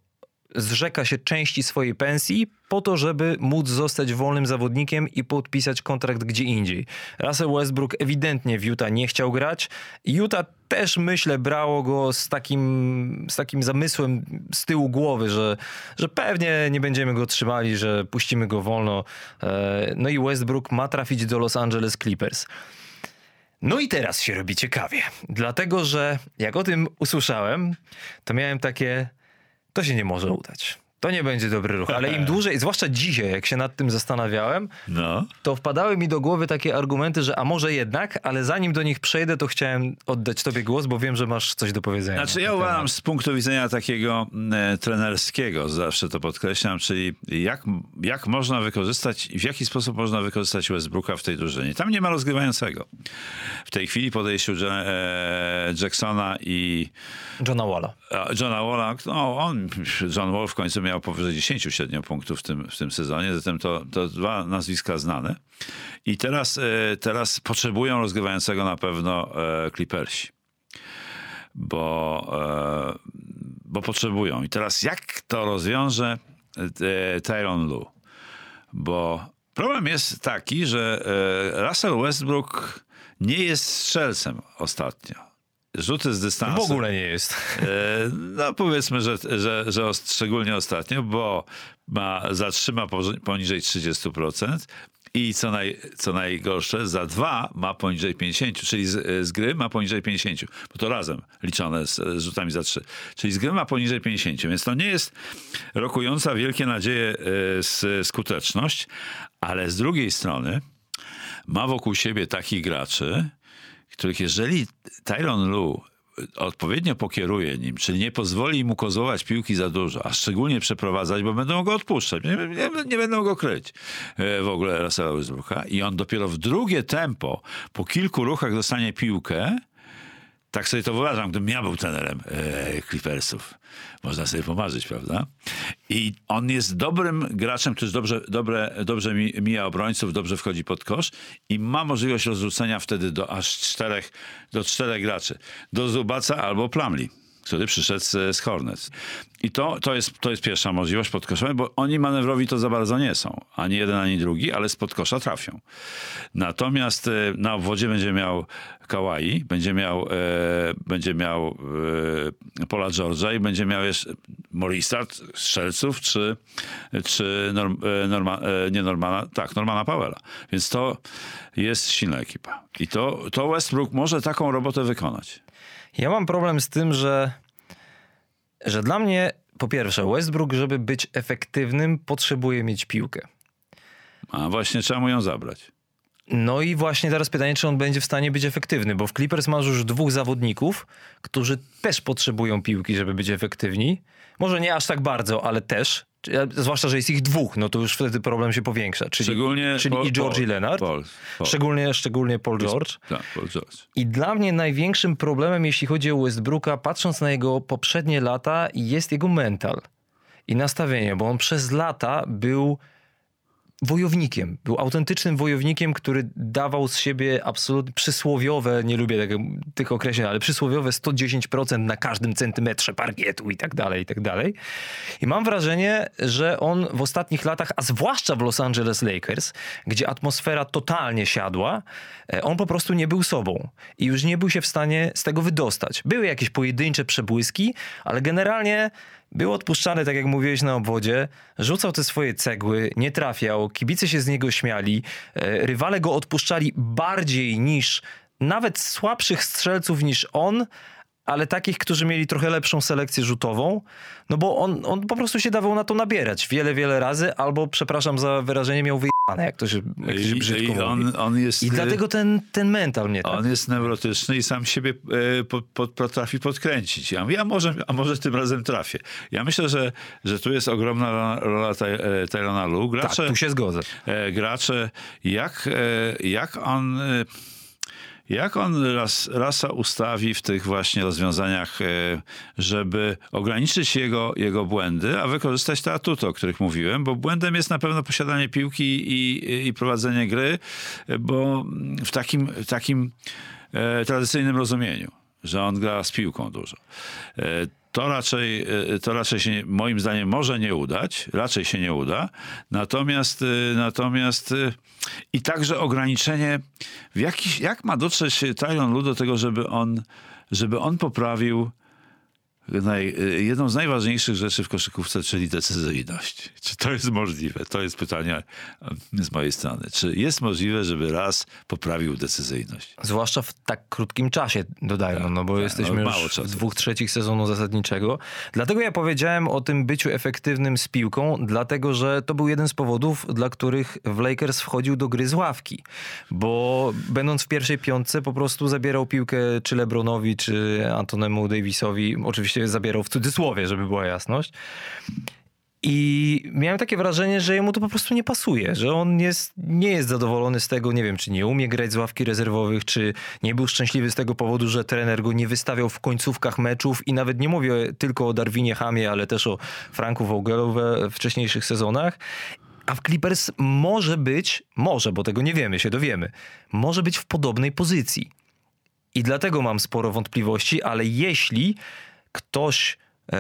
zrzeka się części swojej pensji po to, żeby móc zostać wolnym zawodnikiem i podpisać kontrakt gdzie indziej. Russell Westbrook ewidentnie w Utah nie chciał grać. Utah też myślę brało go z takim, z takim zamysłem z tyłu głowy, że, że pewnie nie będziemy go trzymali, że puścimy go wolno. E, No i Westbrook ma trafić do Los Angeles Clippers. No i teraz się robi ciekawie, dlatego że jak o tym usłyszałem, to miałem takie, to się nie może udać. To nie będzie dobry ruch, ale im dłużej, zwłaszcza dzisiaj, jak się nad tym zastanawiałem, No. to wpadały mi do głowy takie argumenty, że a może jednak, ale zanim do nich przejdę, to chciałem oddać tobie głos, bo wiem, że masz coś do powiedzenia. Znaczy na ja uważam z punktu widzenia takiego e, trenerskiego, zawsze to podkreślam, czyli jak, jak można wykorzystać, w jaki sposób można wykorzystać Westbrooka w tej drużynie. Tam nie ma rozgrywającego. W tej chwili podejściu e, Jacksona i Johna Walla. Johna Walla, no on, John Wall w końcu miał powyżej 10 średnio punktów w tym, w tym sezonie, zatem to, to dwa nazwiska znane. I teraz, e, teraz potrzebują rozgrywającego na pewno e, Clippersi. Bo, e, bo potrzebują. I teraz jak to rozwiąże Tyron Lu? Bo problem jest taki, że Russell Westbrook nie jest strzelcem ostatnio. Rzuty z W dystansu. ogóle nie jest. E, No powiedzmy, że, że, że szczególnie ostatnio, bo ma, zatrzyma poniżej 30% i co, naj, co najgorsze, za dwa ma poniżej 50, czyli z, z gry ma poniżej 50, bo to razem liczone z, z rzutami za trzy. Czyli z gry ma poniżej 50, więc to nie jest rokująca wielkie nadzieje e, s- skuteczność, ale z drugiej strony ma wokół siebie takich graczy, których jeżeli Tyron Lu odpowiednio pokieruje nim, czyli nie pozwoli mu kozłować piłki za dużo, a szczególnie przeprowadzać, bo będą go odpuszczać, nie, nie, nie będą go kryć e, w ogóle Russella Westbrooka i on dopiero w drugie tempo, po kilku ruchach dostanie piłkę, tak sobie to wyobrażam, gdybym ja był trenerem e, Clippersów. Można sobie pomarzyć, prawda? I on jest dobrym graczem, który dobrze, dobre, dobrze mi- mija obrońców, dobrze wchodzi pod kosz i ma możliwość rozrzucenia wtedy do aż czterech, do czterech graczy. Do Zubaca albo Plamli który przyszedł z, Hornets. I to, to, jest, to jest pierwsza możliwość podkoszowa, bo oni manewrowi to za bardzo nie są. Ani jeden, ani drugi, ale z podkosza trafią. Natomiast e, na obwodzie będzie miał Kawhi, będzie miał, e, będzie miał e, Paula George'a i będzie miał jeszcze Morisa, strzelców, czy, czy Norm, e, Norma, e, nie Normana, tak, Normana Powella. Więc to jest silna ekipa. I to, to Westbrook może taką robotę wykonać. Ja mam problem z tym, że, że dla mnie, po pierwsze, Westbrook, żeby być efektywnym, potrzebuje mieć piłkę. A właśnie trzeba mu ją zabrać. No i właśnie teraz pytanie, czy on będzie w stanie być efektywny, bo w Clippers masz już dwóch zawodników, którzy też potrzebują piłki, żeby być efektywni. Może nie aż tak bardzo, ale też. Zwłaszcza, że jest ich dwóch, no to już wtedy problem się powiększa. Czyli, Szczególnie czyli Paul- i George i Paul- Leonard. Paul- Paul. Szczególnie, szczególnie Paul George. Tak, Paul George. I dla mnie największym problemem, jeśli chodzi o Westbrooka, patrząc na jego poprzednie lata, jest jego mental i nastawienie, bo on przez lata był wojownikiem. Był autentycznym wojownikiem, który dawał z siebie absolutnie przysłowiowe, nie lubię tego, tych określeń, ale przysłowiowe 110% na każdym centymetrze parkietu i tak dalej, i tak dalej. I mam wrażenie, że on w ostatnich latach, a zwłaszcza w Los Angeles Lakers, gdzie atmosfera totalnie siadła, e, on po prostu nie był sobą i już nie był się w stanie z tego wydostać. Były jakieś pojedyncze przebłyski, ale generalnie był odpuszczany, tak jak mówiłeś na obwodzie, rzucał te swoje cegły, nie trafiał, kibice się z niego śmiali, e, rywale go odpuszczali bardziej niż nawet słabszych strzelców niż on, ale takich, którzy mieli trochę lepszą selekcję rzutową, no bo on, on po prostu się dawał na to nabierać wiele, wiele razy, albo przepraszam za wyrażenie, miał wyjebane, jak to się, jak to się I, brzydko i on, mówi. on jest, I dlatego ten, ten mental mnie tak... on jest neurotyczny i sam siebie po, po, potrafi podkręcić. Ja mówię, a może, a może tym razem trafię. Ja myślę, że, że tu jest ogromna rola Ty- e, Tyrona Lu. Tak, Gracze, tu się zgodzę. e, gracze jak, e, jak on... Jak on raz, rasa ustawi w tych właśnie rozwiązaniach, e, żeby ograniczyć jego, jego błędy, a wykorzystać te atuty, o których mówiłem, bo błędem jest na pewno posiadanie piłki i, i prowadzenie gry, e, bo w takim, takim e, tradycyjnym rozumieniu, że on gra z piłką dużo. To raczej, e, to raczej się, moim zdaniem, może nie udać, raczej się nie uda. Natomiast, e, natomiast e, i także ograniczenie, w jakiś, jak ma dotrzeć Tyron Lu do tego, żeby on, żeby on poprawił naj, jedną z najważniejszych rzeczy w koszykówce, czyli decyzyjność. Czy to jest możliwe? To jest pytanie e, z mojej strony. Czy jest możliwe, żeby raz poprawił decyzyjność? Zwłaszcza w tak krótkim czasie, dodajmy, no bo jesteśmy no już czasu. w dwóch trzecich sezonu zasadniczego. Dlatego ja powiedziałem o tym byciu efektywnym z piłką, dlatego że to był jeden z powodów, dla których w Lakers wchodził do gry z ławki. Bo będąc w pierwszej piątce po prostu zabierał piłkę czy Lebronowi, czy Antonemu Davisowi. Oczywiście zabierał w cudzysłowie, żeby była jasność. I miałem takie wrażenie, że jemu to po prostu nie pasuje, że on jest, nie jest zadowolony z tego, nie wiem, czy nie umie grać z ławki rezerwowych, czy nie był szczęśliwy z tego powodu, że trener go nie wystawiał w końcówkach meczów i nawet nie mówię tylko o Darwinie Hamie, ale też o Franku Vogelu we wcześniejszych sezonach. A w Clippers może być, może, bo tego nie wiemy, się dowiemy, może być w podobnej pozycji. I dlatego mam sporo wątpliwości, ale jeśli ktoś e,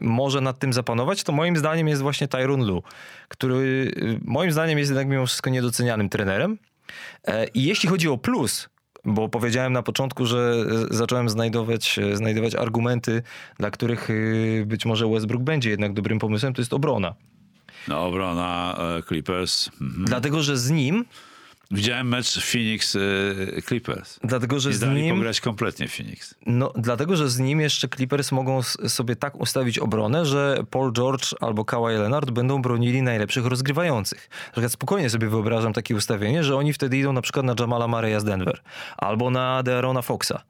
może nad tym zapanować, to moim zdaniem jest właśnie Tyron Lu, który e, moim zdaniem jest jednak mimo wszystko niedocenianym trenerem. E, I jeśli chodzi o plus, bo powiedziałem na początku, że zacząłem znajdować, znajdować argumenty, dla których być może Westbrook będzie jednak dobrym pomysłem, to jest obrona. No, obrona Clippers. Mhm. Dlatego, że z nim, Widziałem mecz Phoenix e, Clippers. dlatego, że Nie z nim... pograć kompletnie Phoenix. No, dlatego, że z nim jeszcze Clippers mogą sobie tak ustawić obronę, że Paul George albo Kawhi Leonard będą bronili najlepszych rozgrywających. Na przykład spokojnie sobie wyobrażam takie ustawienie, że oni wtedy idą na przykład na Jamala Murray'a z Denver albo na De'Arona Foxa.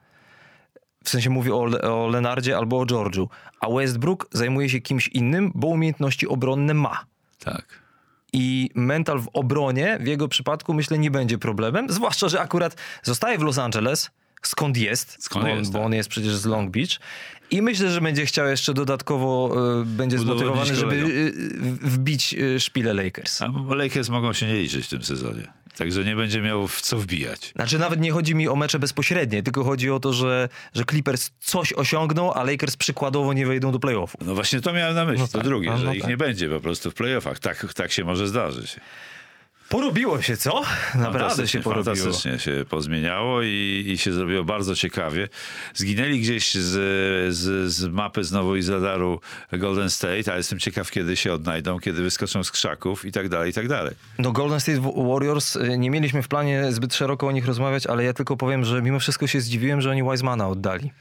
W sensie mówię o, Le- o Lenardzie albo o George'u. A Westbrook zajmuje się kimś innym, bo umiejętności obronne ma. Tak. I mental w obronie w jego przypadku myślę nie będzie problemem, zwłaszcza, że akurat zostaje w Los Angeles, skąd jest, Skąd bo, jest, bo tak. on jest przecież z Long Beach. I myślę, że będzie chciał jeszcze dodatkowo, y, będzie zmotywowany, żeby y, wbić y, szpilę Lakers. A Lakers mogą się nie liczyć w tym sezonie. Także nie będzie miał w co wbijać. Znaczy nawet nie chodzi mi o mecze bezpośrednie, tylko chodzi o to, że, że Clippers coś osiągną, a Lakers przykładowo nie wejdą do playoffów. No właśnie to miałem na myśli, No to tak, drugie, no, że no ich tak. nie będzie po prostu w playoffach. Tak, tak się może zdarzyć. Porobiło się, co? Naprawdę się porobiło. Fantastycznie się pozmieniało i, i się zrobiło bardzo ciekawie. Zginęli gdzieś z, z, z mapy znowu i z radaru Golden State, a jestem ciekaw, kiedy się odnajdą, kiedy wyskoczą z krzaków i tak dalej, i tak dalej. No Golden State Warriors, y, nie mieliśmy w planie zbyt szeroko o nich rozmawiać, ale ja tylko powiem, że mimo wszystko się zdziwiłem, że oni Wisemana oddali.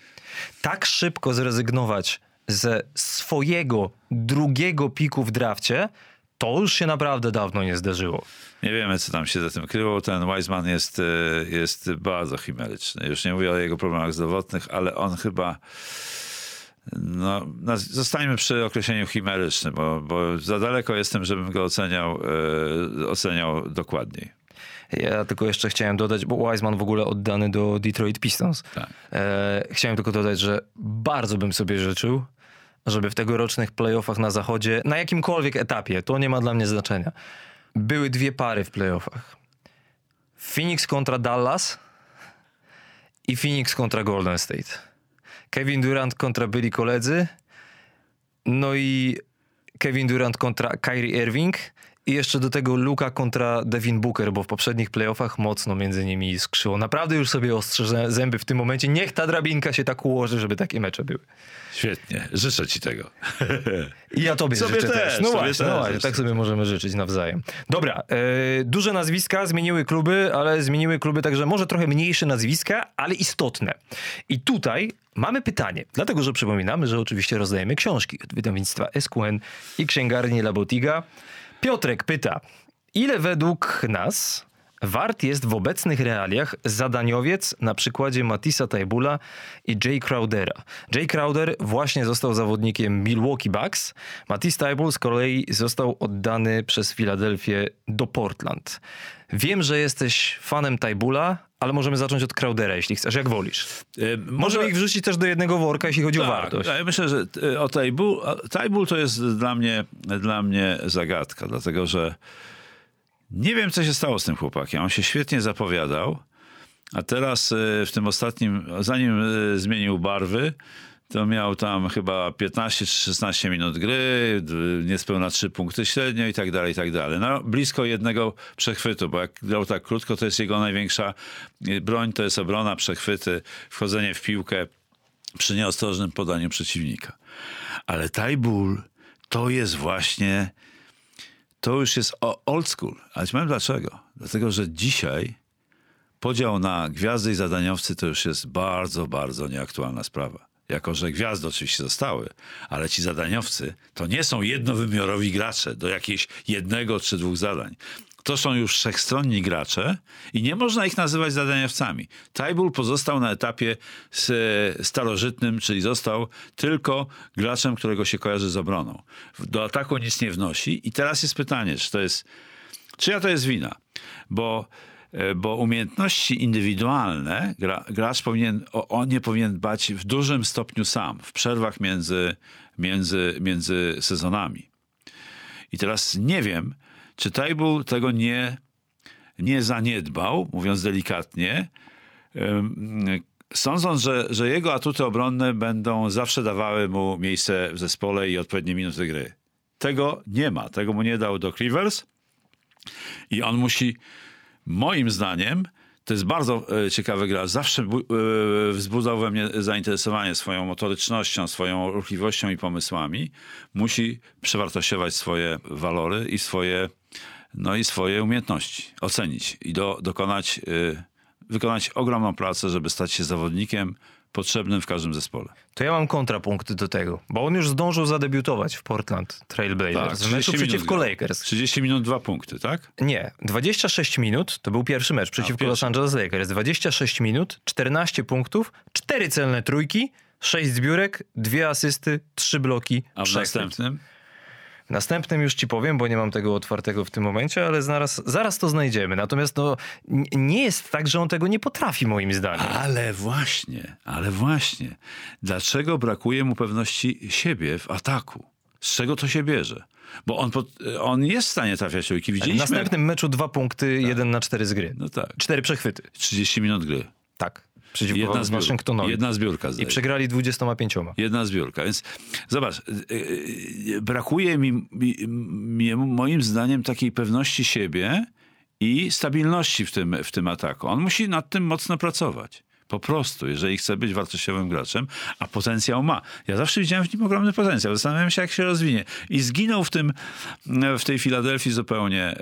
Tak szybko zrezygnować ze swojego drugiego piku w drafcie, to już się naprawdę dawno nie zdarzyło. Nie wiemy, co tam się za tym kryło. Ten Wiseman jest, e, jest bardzo chimeryczny. Już nie mówię o jego problemach zdrowotnych, ale on chyba... No, zostańmy przy określeniu chimeryczny, bo, bo za daleko jestem, żebym go oceniał, e, oceniał dokładniej. Ja tylko jeszcze chciałem dodać, bo Wiseman w ogóle oddany do Detroit Pistons. Tak. E, chciałem tylko dodać, że bardzo bym sobie życzył, żeby w tegorocznych playoffach na zachodzie, na jakimkolwiek etapie, to nie ma dla mnie znaczenia, były dwie pary w playoffach. Phoenix kontra Dallas i Phoenix kontra Golden State. Kevin Durant kontra byli koledzy. No i Kevin Durant kontra Kyrie Irving. I jeszcze do tego Luka kontra Devin Booker, bo w poprzednich playoffach mocno między nimi skrzyło. Naprawdę już sobie ostrze zęby w tym momencie. Niech ta drabinka się tak ułoży, żeby takie mecze były. Świetnie, życzę ci tego. I ja tobie Sobie życzę też, też. No właśnie, też no właśnie, tak sobie możemy życzyć nawzajem. Dobra, e, duże nazwiska zmieniły kluby, ale zmieniły kluby także może trochę mniejsze nazwiska, ale istotne. I tutaj mamy pytanie, dlatego że przypominamy, że oczywiście rozdajemy książki od wydawnictwa SQN i księgarni La Botiga. Piotrek pyta, ile według nas wart jest w obecnych realiach zadaniowiec na przykładzie Matisa Taibula i Jay Crowdera. Jay Crowder właśnie został zawodnikiem Milwaukee Bucks. Matis Taibul z kolei został oddany przez Filadelfię do Portland. Wiem, że jesteś fanem Taibula, ale możemy zacząć od Crowdera, jeśli chcesz, jak wolisz. E, Możemy ich wrzucić też do jednego worka, jeśli chodzi o wartość. Ja myślę, że e, o Tajbul, Tajbul to jest dla mnie, dla mnie zagadka, dlatego że nie wiem, co się stało z tym chłopakiem. On się świetnie zapowiadał, a teraz e, w tym ostatnim, zanim e, zmienił barwy, to miał tam chyba 15 czy 16 minut gry, niespełna 3 punkty średnio i tak dalej, i tak dalej. No, blisko jednego przechwytu, bo jak grał tak krótko, to jest jego największa e, broń, to jest obrona, przechwyty, wchodzenie w piłkę przy nieostrożnym podaniu przeciwnika. Ale Tajbul to jest właśnie, to już jest old school. Ale ci powiem dlaczego. Dlatego, że dzisiaj podział na gwiazdy i zadaniowcy to już jest bardzo, bardzo nieaktualna sprawa. Jako, że gwiazdy oczywiście zostały, ale ci zadaniowcy to nie są jednowymiarowi gracze do jakiegoś jednego czy dwóch zadań. To są już wszechstronni gracze i nie można ich nazywać zadaniowcami. Tajbul pozostał na etapie starożytnym, czyli został tylko graczem, którego się kojarzy z obroną. Do ataku nic nie wnosi i teraz jest pytanie, czy to jest Czyja to jest wina? Bo, e, bo umiejętności indywidualne gra, gracz powinien, o, nie powinien dbać w dużym stopniu sam, w przerwach między, między, między sezonami. I teraz nie wiem, czy Tajbul tego nie, nie zaniedbał, mówiąc delikatnie, sądząc, że, że jego atuty obronne będą zawsze dawały mu miejsce w zespole i odpowiednie minuty gry. Tego nie ma. Tego mu nie dał Doc Rivers. I on musi, moim zdaniem, to jest bardzo e, ciekawy gracz. Zawsze e, wzbudzał we mnie zainteresowanie swoją motorycznością, swoją ruchliwością i pomysłami. Musi przewartościować swoje walory i swoje, no i swoje umiejętności. Ocenić i do, dokonać, e, wykonać ogromną pracę, żeby stać się zawodnikiem potrzebnym w każdym zespole. To ja mam kontrapunkt do tego, bo on już zdążył zadebiutować w Portland Trailblazers w meczu 30 Tak, minut przeciwko grał. Lakers. 30 minut, dwa punkty, tak? Nie, 26 minut to był pierwszy mecz przeciwko. Los Angeles Lakers. 26 minut, 14 punktów, 4 celne trójki, 6 zbiórek, 2 asysty, 3 bloki, A w przechwyt. następnym? W następnym już ci powiem, bo nie mam tego otwartego w tym momencie, ale zaraz, zaraz to znajdziemy. Natomiast no, nie jest tak, że on tego nie potrafi moim zdaniem. Ale właśnie, ale właśnie. Dlaczego brakuje mu pewności siebie w ataku? Z czego to się bierze? Bo on, pod, on jest w stanie trafiać. W Widzieliśmy. następnym meczu dwa punkty, jeden na cztery z gry. No tak. Cztery przechwyty. 30 minut gry. Tak. Przeciwko Jedna z zbiórka. Waszyngtonowi. Jedna zbiórka. I zdaje się. przegrali 25. Jedna zbiórka. Więc zobacz, yy, yy, brakuje mi, mi, mi, moim zdaniem takiej pewności siebie i stabilności w tym, w tym ataku. On musi nad tym mocno pracować. Po prostu, jeżeli chce być wartościowym graczem, a potencjał ma. Ja zawsze widziałem w nim ogromny potencjał. Zastanawiam się, jak się rozwinie. I zginął w, tym, w tej Filadelfii zupełnie e,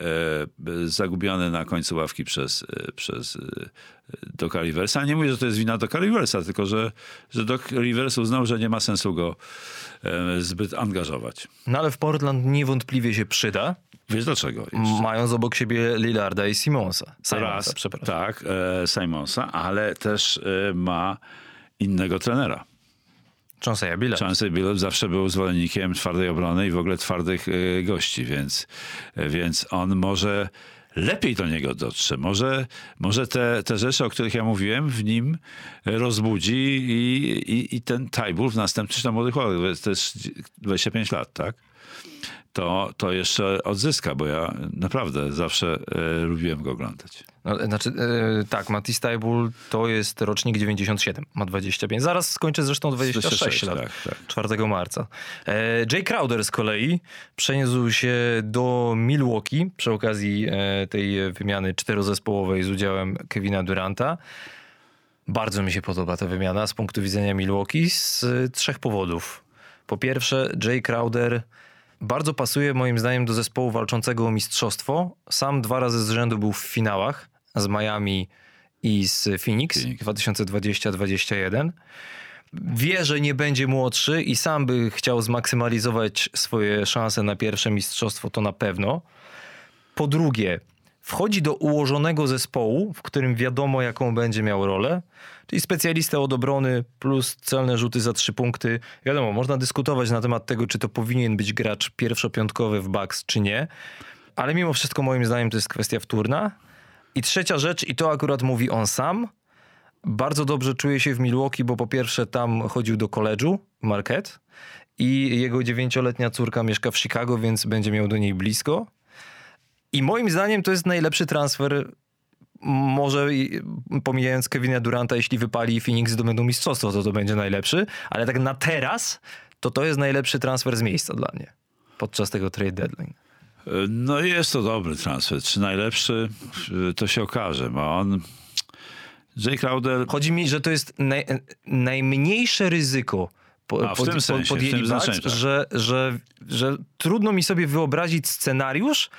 zagubiony na końcu ławki przez, e, przez e, Doca Riversa. Nie mówię, że to jest wina Doca Riversa, tylko że, że Doc Rivers uznał, że nie ma sensu go e, zbyt angażować. No ale w Portland niewątpliwie się przyda, Wiesz dlaczego? jeszcze? mając obok siebie Lillarda i Simonsa. Simonsa, Raz, przepraszam. tak, e, Simonsa, ale też e, ma innego trenera. Chauncey'a Billa. Chancey Billups zawsze był zwolennikiem twardej obrony i w ogóle twardych e, gości, więc, e, więc on może lepiej do niego dotrze. Może, może te, te rzeczy, o których ja mówiłem, w nim rozbudzi i, i, i ten Tajbul w następnym, czy to młody chłopak, to jest 25 lat, tak? To, to jeszcze odzyska, bo ja naprawdę zawsze e, lubiłem go oglądać. No, znaczy, e, tak, Mati Stajbul to jest rocznik 97, ma 25. Zaraz skończy zresztą 26 26, lat, tak, tak. 4 marca. E, Jay Crowder z kolei przeniósł się do Milwaukee przy okazji e, tej wymiany czterozespołowej z udziałem Kevina Duranta. Bardzo mi się podoba ta wymiana z punktu widzenia Milwaukee z e, trzech powodów. Po pierwsze, Jay Crowder bardzo pasuje moim zdaniem do zespołu walczącego o mistrzostwo. Sam dwa razy z rzędu był w finałach z Miami i z Phoenix, Phoenix. 2020-2021. Wie, że nie będzie młodszy i sam by chciał zmaksymalizować swoje szanse na pierwsze mistrzostwo, to na pewno. Po drugie, wchodzi do ułożonego zespołu, w którym wiadomo, jaką będzie miał rolę, czyli specjalista od obrony plus celne rzuty za trzy punkty. Wiadomo, można dyskutować na temat tego, czy to powinien być gracz pierwszopiątkowy w Bucks, czy nie, ale mimo wszystko moim zdaniem to jest kwestia wtórna. I trzecia rzecz, i to akurat mówi on sam, bardzo dobrze czuje się w Milwaukee, bo po pierwsze tam chodził do koledżu Marquette i jego dziewięcioletnia córka mieszka w Chicago, więc będzie miał do niej blisko. I moim zdaniem to jest najlepszy transfer, może i- pomijając Kevina Duranta, jeśli wypali i Phoenix zdobędą mistrzostwo, to to będzie najlepszy, ale tak na teraz, to to jest najlepszy transfer z miejsca dla mnie podczas tego trade deadline. No jest to dobry transfer. Czy najlepszy, to się okaże, bo on... Jay Crowder Chodzi mi, że to jest naj, najmniejsze ryzyko po, A, w tym sensie, w podjęli tym Bucks, znaczeniu, tak. że, że, że trudno mi sobie wyobrazić scenariusz,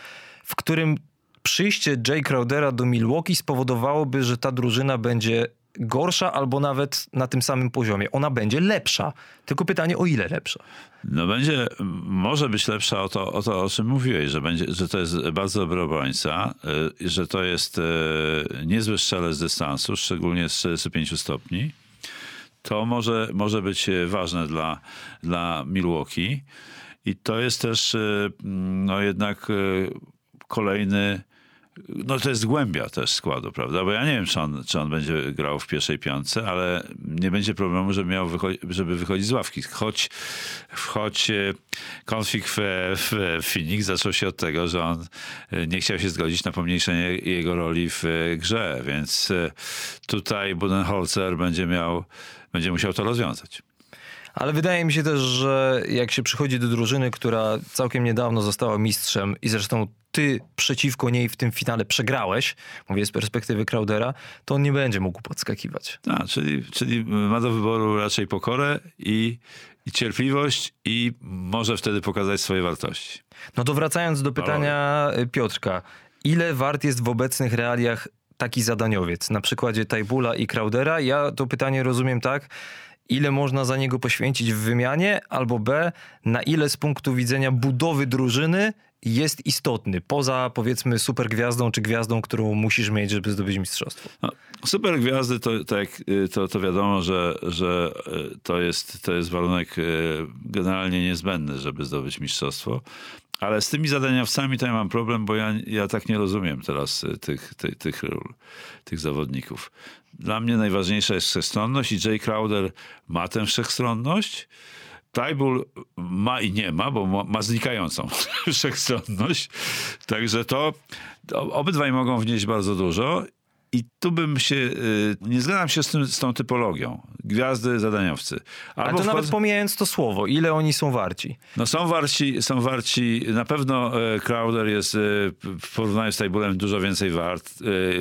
w którym przyjście Jay Crowdera do Milwaukee spowodowałoby, że ta drużyna będzie gorsza albo nawet na tym samym poziomie. Ona będzie lepsza. Tylko pytanie, o ile lepsza? No będzie, może być lepsza o to, o to, o czym mówiłeś, że, będzie, że to jest bardzo dobry obrońca, y, że to jest y, niezły strzelec z dystansu, szczególnie z 45 stopni. To może, może być y, ważne dla, dla Milwaukee. I to jest też no jednak kolejny no to jest głębia też składu, prawda? Bo ja nie wiem, czy on, czy on będzie grał w pierwszej piątce, ale nie będzie problemu, żeby, miał wycho- żeby wychodzić z ławki. Choć, choć e, konflikt w, w Phoenix zaczął się od tego, że on e, nie chciał się zgodzić na pomniejszenie jego roli w e, grze, więc tutaj Budenholzer będzie miał, będzie musiał to rozwiązać. Ale wydaje mi się też, że jak się przychodzi do drużyny, która całkiem niedawno została mistrzem i zresztą ty przeciwko niej w tym finale przegrałeś, mówię z perspektywy Crowdera, to on nie będzie mógł podskakiwać. A, czyli, czyli ma do wyboru raczej pokorę i, i cierpliwość i może wtedy pokazać swoje wartości. No to wracając do pytania Piotrka. Ile wart jest w obecnych realiach taki zadaniowiec? Na przykładzie Tajbula i Crowdera. Ja to pytanie rozumiem tak, ile można za niego poświęcić w wymianie, albo B, na ile z punktu widzenia budowy drużyny jest istotny, poza powiedzmy super gwiazdą czy gwiazdą, którą musisz mieć, żeby zdobyć mistrzostwo. No, super gwiazdy to, tak, to, to wiadomo, że, że y, to, jest, to jest warunek y, generalnie niezbędny, żeby zdobyć mistrzostwo. Ale z tymi zadaniowcami to ja mam problem, bo ja, ja tak nie rozumiem teraz tych, tych, tych ról, tych zawodników. Dla mnie najważniejsza jest wszechstronność i Jay Crowder ma tę wszechstronność. Tajbul ma i nie ma, bo ma, ma znikającą wszechstronność. Także to, obydwaj mogą wnieść bardzo dużo. I tu bym się, y, nie zgadzam się z, tym, z tą typologią. Gwiazdy, zadaniowcy. Ale Albo to nawet wchodzą- pomijając to słowo, ile oni są warci. no są warci, są warci, na pewno e, Crowder jest e, w porównaniu z Tajbulem dużo więcej wart,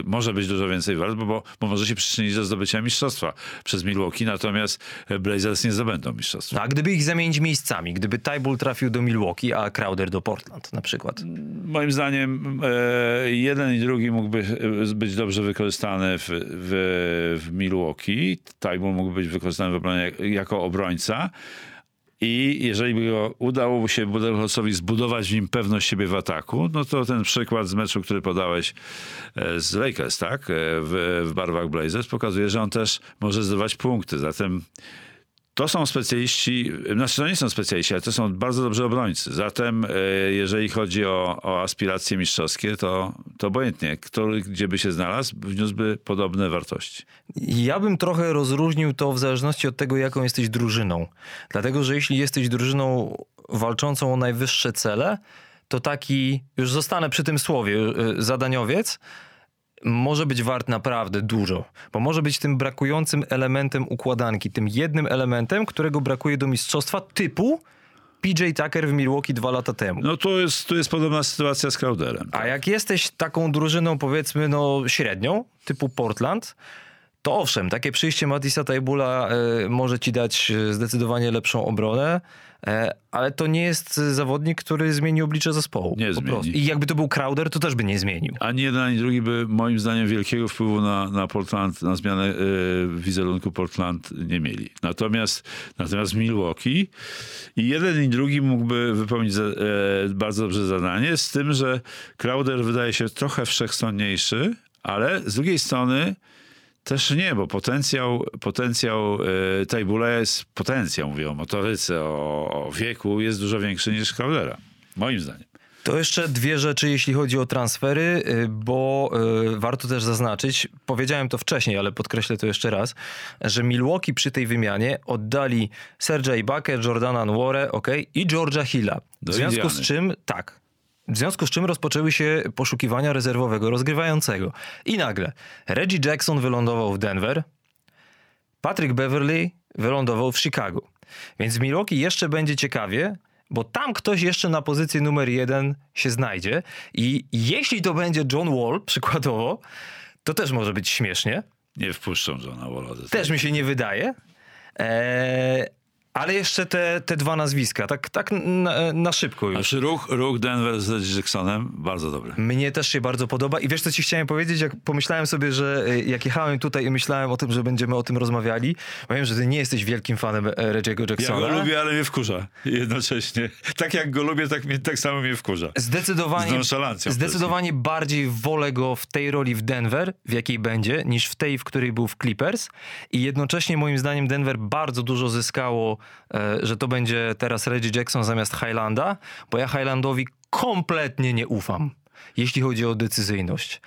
może być dużo więcej wart, bo, bo, może się przyczynić do zdobycia mistrzostwa przez Milwaukee, natomiast Blazers nie zdobędą mistrzostwa. No, a gdyby ich zamienić miejscami, gdyby Tajbul trafił do Milwaukee, a Crowder do Portland na przykład. Moim zdaniem jeden i drugi mógłby być dobrze wykorzystany w, w, w Milwaukee. Tajbul mógłby być wykorzystany w obronie jako obrońca. I jeżeli by go udało się Budenholzowi zbudować w nim pewność siebie w ataku, no to ten przykład z meczu, który podałeś e, z Lakers, tak, e, w, w barwach Blazers, pokazuje, że on też może zdobywać punkty. Zatem to są specjaliści, znaczy to nie są specjaliści, ale to są bardzo dobrzy obrońcy. Zatem e, jeżeli chodzi o, o aspiracje mistrzowskie, to, to obojętnie, kto gdzie by się znalazł, wniósłby podobne wartości. Ja bym trochę rozróżnił to w zależności od tego, jaką jesteś drużyną. Dlatego, że jeśli jesteś drużyną walczącą o najwyższe cele, to taki, już zostanę przy tym słowie, y, zadaniowiec, może być wart naprawdę dużo, bo może być tym brakującym elementem układanki, tym jednym elementem, którego brakuje do mistrzostwa typu PJ Tucker w Milwaukee dwa lata temu. No to jest, to jest podobna sytuacja z Crowderem. A jak jesteś taką drużyną powiedzmy no średnią, typu Portland, to owszem, takie przyjście Matisa Tajbula y, może ci dać e, zdecydowanie lepszą obronę, E, ale to nie jest zawodnik, który zmieni oblicze zespołu. Nie zmieni. I jakby to był Crowder, to też by nie zmienił. Ani jeden, ani drugi by moim zdaniem wielkiego wpływu na, na Portland, na zmianę y, wizerunku Portland nie mieli. Natomiast, natomiast Milwaukee i jeden i drugi mógłby wypełnić za, y, bardzo dobrze zadanie, z tym, że Crowder wydaje się trochę wszechstronniejszy, ale z drugiej strony też nie, bo potencjał, potencjał e, Tajbula jest potencjał, mówię o motoryce, o, o wieku, jest dużo większy niż Crowdera. Moim zdaniem. To jeszcze dwie rzeczy, jeśli chodzi o transfery, y, bo y, warto też zaznaczyć, powiedziałem to wcześniej, ale podkreślę to jeszcze raz, że Milwaukee przy tej wymianie oddali Serge'a Ibakę, Jordana Nwore, ok, i George'a Hilla. W związku z czym, tak, w związku z czym rozpoczęły się poszukiwania rezerwowego rozgrywającego. I nagle Reggie Jackson wylądował w Denver, Patrick Beverly wylądował w Chicago. Więc w Milwaukee jeszcze będzie ciekawie, bo tam ktoś jeszcze na pozycji numer jeden się znajdzie. I jeśli to będzie John Wall, przykładowo, to też może być śmiesznie. Nie wpuszczą Johna Walla. Też mi się nie wydaje. Eee, ale jeszcze te, te dwa nazwiska, tak, tak na, na szybko już. Znaczy ruch, ruch Denver z Jacksonem, bardzo dobry. Mnie też się bardzo podoba i wiesz co ci chciałem powiedzieć, jak pomyślałem sobie, że e, jak jechałem tutaj i myślałem o tym, że będziemy o tym rozmawiali, wiem, że ty nie jesteś wielkim fanem e, Reggie'ego Jacksona. Ja go lubię, ale mnie wkurza jednocześnie. Tak jak go lubię, tak, mnie, tak samo mnie wkurza. Zdecydowanie, zdecydowanie bardziej wolę go w tej roli w Denver, w jakiej będzie, niż w tej, w której był w Clippers i jednocześnie moim zdaniem Denver bardzo dużo zyskało że to będzie teraz Reggie Jackson zamiast Highlanda, bo ja Highlandowi kompletnie nie ufam, jeśli chodzi o decyzyjność.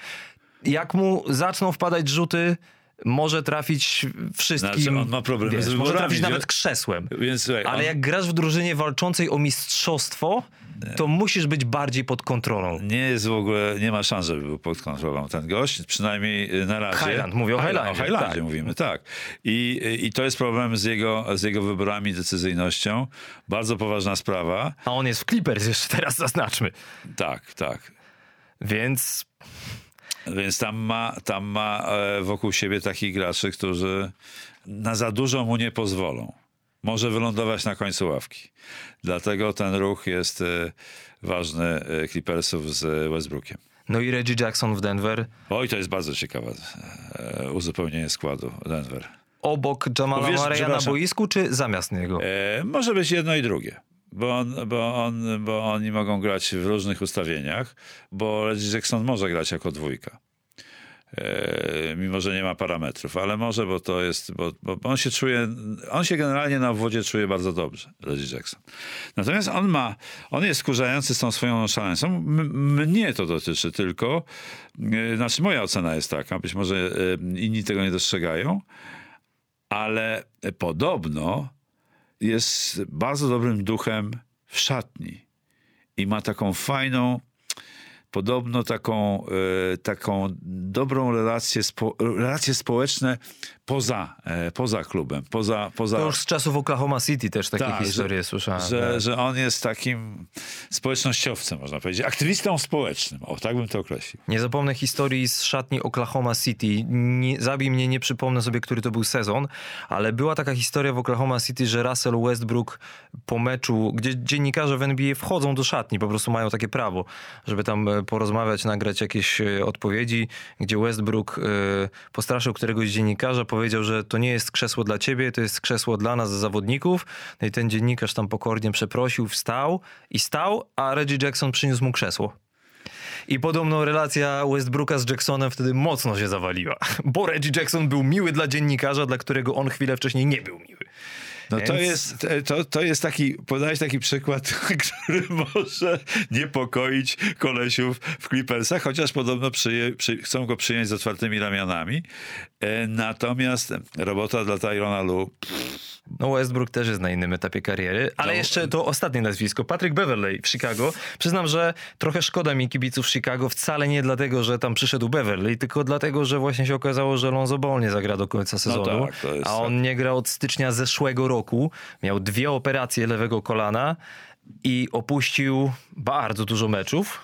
Jak mu zaczną wpadać rzuty, może trafić wszystkim. Znaczy on ma problemy wiesz, Może trafić nawet krzesłem. Więc, Ale on... jak grasz w drużynie walczącej o mistrzostwo, to musisz być bardziej pod kontrolą. Nie jest w ogóle, nie ma szans, żeby był pod kontrolą ten gość, przynajmniej na razie. Highland, mówię o Highlandzie. O Highlandzie tak. mówimy, tak. I, I to jest problem z jego, z jego wyborami, decyzyjnością. Bardzo poważna sprawa. A on jest w Clippers jeszcze teraz, zaznaczmy. Tak, tak. Więc... Więc tam ma, tam ma e, wokół siebie takich graczy, którzy na za dużo mu nie pozwolą może wylądować na końcu ławki. Dlatego ten ruch jest e, ważny e, Clippersów z Westbrookiem. No i Reggie Jackson w Denver. Oj, to jest bardzo ciekawe uzupełnienie składu Denver. Obok Jamala Murray'a na boisku, czy zamiast niego? E, może być jedno i drugie. Bo, on, bo, on, bo oni mogą grać w różnych ustawieniach, bo Reggie Jackson może grać jako dwójka. E, mimo że nie ma parametrów, ale może, bo to jest, bo, bo on się czuje, on się generalnie na wodzie czuje bardzo dobrze, Reggie Jackson. Natomiast on ma, on jest skurzający z tą swoją szaleńcą. Mnie to dotyczy tylko, e, znaczy moja ocena jest taka, być może e, inni tego nie dostrzegają, ale podobno jest bardzo dobrym duchem w szatni i ma taką fajną, podobno taką, e, taką dobrą relację, spo, relacje społeczne poza, e, poza klubem. Poza, poza... To już z czasów Oklahoma City też takie tak, historie że, słyszałem. Że, tak. że on jest takim społecznościowcem, można powiedzieć. Aktywistą społecznym. O, tak bym to określił. Nie zapomnę historii z szatni Oklahoma City. Nie, zabij mnie, nie przypomnę sobie, który to był sezon, ale była taka historia w Oklahoma City, że Russell Westbrook po meczu, gdzie dziennikarze w NBA wchodzą do szatni, po prostu mają takie prawo, żeby tam e, porozmawiać, nagrać jakieś e, odpowiedzi, gdzie Westbrook postraszył któregoś dziennikarza, powiedział, że to nie jest krzesło dla ciebie, to jest krzesło dla nas, zawodników. No i ten dziennikarz tam pokornie przeprosił, wstał i stał, a Reggie Jackson przyniósł mu krzesło. I podobno relacja Westbrooka z Jacksonem wtedy mocno się zawaliła, bo Reggie Jackson był miły dla dziennikarza, dla którego on chwilę wcześniej nie był miły. No to Więc- jest, to, to jest taki, podałeś taki przykład, który może niepokoić kolesiów w Clippersach, chociaż podobno przyje, przy, chcą go przyjąć z otwartymi ramionami. E, natomiast robota dla Tyrona Lu, No Westbrook też jest na innym etapie kariery, ale No. jeszcze to ostatnie nazwisko, Patrick Beverley w Chicago. Przyznam, że trochę szkoda mi kibiców Chicago, wcale nie dlatego, że tam przyszedł Beverley, tylko dlatego, że właśnie się okazało, że Lonzo Ball nie zagra do końca sezonu, tak, to jest a on nie gra od stycznia zeszłego roku. Miał dwie operacje lewego kolana i opuścił bardzo dużo meczów.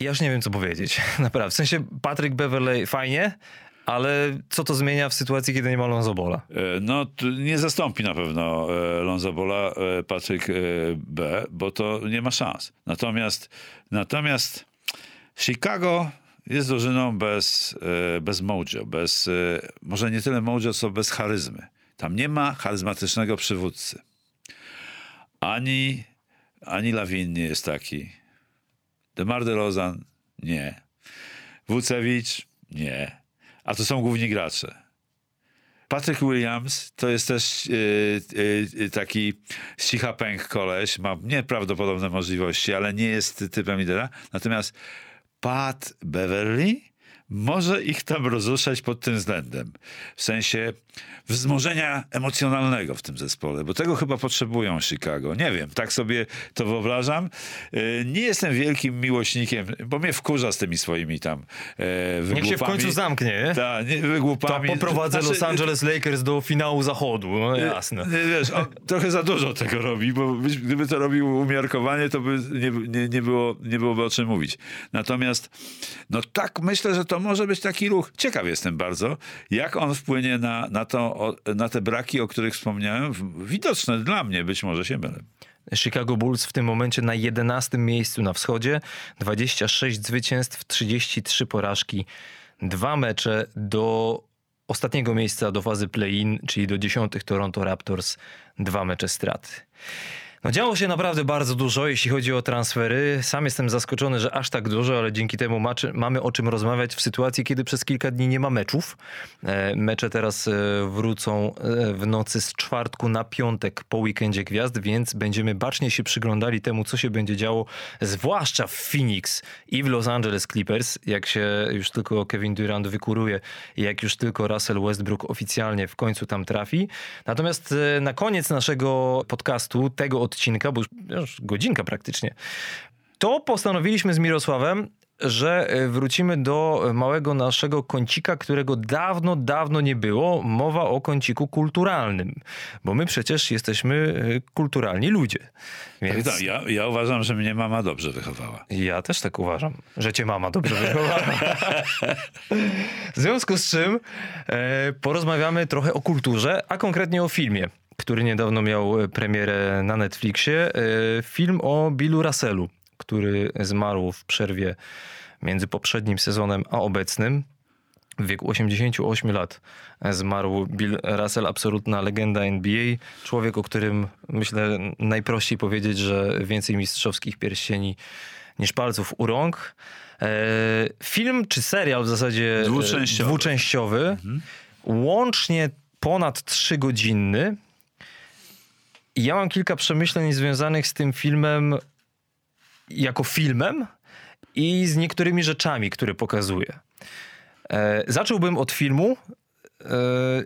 I aż nie wiem, co powiedzieć. Naprawdę. W sensie Patrick Beverley fajnie, ale co to zmienia w sytuacji, kiedy nie ma Lonzo Balla? E, No, nie zastąpi na pewno e, Lonzo Bola e, Patryk B, bo to nie ma szans. Natomiast, natomiast Chicago jest drużyną bez, bez mojo, bez, może nie tyle mojo, co bez charyzmy. Tam nie ma charyzmatycznego przywódcy. Ani, ani Lawin nie jest taki. Demar DeRozan nie. Wucewicz nie. A to są główni gracze. Patrick Williams to jest też yy, yy, taki cichapęk koleś, ma nieprawdopodobne możliwości, ale nie jest typem lidera. Natomiast Pat Beverly może ich tam rozruszać pod tym względem. W sensie wzmożenia emocjonalnego w tym zespole, bo tego chyba potrzebują Chicago. Nie wiem, tak sobie to wyobrażam. Yy, Nie jestem wielkim miłośnikiem, bo mnie wkurza z tymi swoimi tam e, wygłupami. Niech się w końcu zamknie, nie? Tak, nie, To wygłupami. poprowadzę Znaczy, Los Angeles Lakers do finału zachodu, no jasne. nie, Wiesz, on trochę za dużo tego robi, bo gdyby to robił umiarkowanie, to by nie, nie, nie, było, nie byłoby o czym mówić. Natomiast, no tak, myślę, że to może być taki ruch. Ciekaw jestem bardzo, jak on wpłynie na, na, to, o, na te braki, o których wspomniałem. Widoczne dla mnie, być może się mylę. Chicago Bulls w tym momencie na 11 miejscu na wschodzie, 26 zwycięstw, 33 porażki, dwa mecze do ostatniego miejsca do fazy play-in, czyli do dziesiątych Toronto Raptors, dwa mecze straty. No działo się naprawdę bardzo dużo, jeśli chodzi o transfery. Sam jestem zaskoczony, że aż tak dużo, ale dzięki temu mamy o czym rozmawiać w sytuacji, kiedy przez kilka dni nie ma meczów. E, mecze teraz e, wrócą e, w nocy z czwartku na piątek po weekendzie gwiazd, więc będziemy bacznie się przyglądali temu, co się będzie działo, zwłaszcza w Phoenix i w Los Angeles Clippers, jak się już tylko Kevin Durant wykuruje, jak już tylko Russell Westbrook oficjalnie w końcu tam trafi. Natomiast e, na koniec naszego podcastu, tego odcinka, bo już, godzinka praktycznie, to postanowiliśmy z Mirosławem, że e, wrócimy do małego naszego kącika, którego dawno, dawno nie było. Mowa o kąciku kulturalnym, bo my przecież jesteśmy e, kulturalni ludzie. Więc Tak, ja, ja uważam, że mnie mama dobrze wychowała. ja też tak uważam, że cię mama dobrze wychowała. w związku z czym e, porozmawiamy trochę o kulturze, a konkretnie o filmie, który niedawno miał premierę na Netflixie. E, film o Billu Russellu, który zmarł w przerwie między poprzednim sezonem a obecnym. W wieku 88 lat zmarł Bill Russell, absolutna legenda NBA. Człowiek, o którym myślę najprościej powiedzieć, że więcej mistrzowskich pierścieni niż palców u rąk. E, film czy serial w zasadzie e, Dwuczęściowy. dwuczęściowy łącznie ponad trzygodzinny. I ja mam kilka przemyśleń związanych z tym filmem jako filmem i z niektórymi rzeczami, które pokazuje. E, zacząłbym od filmu. E,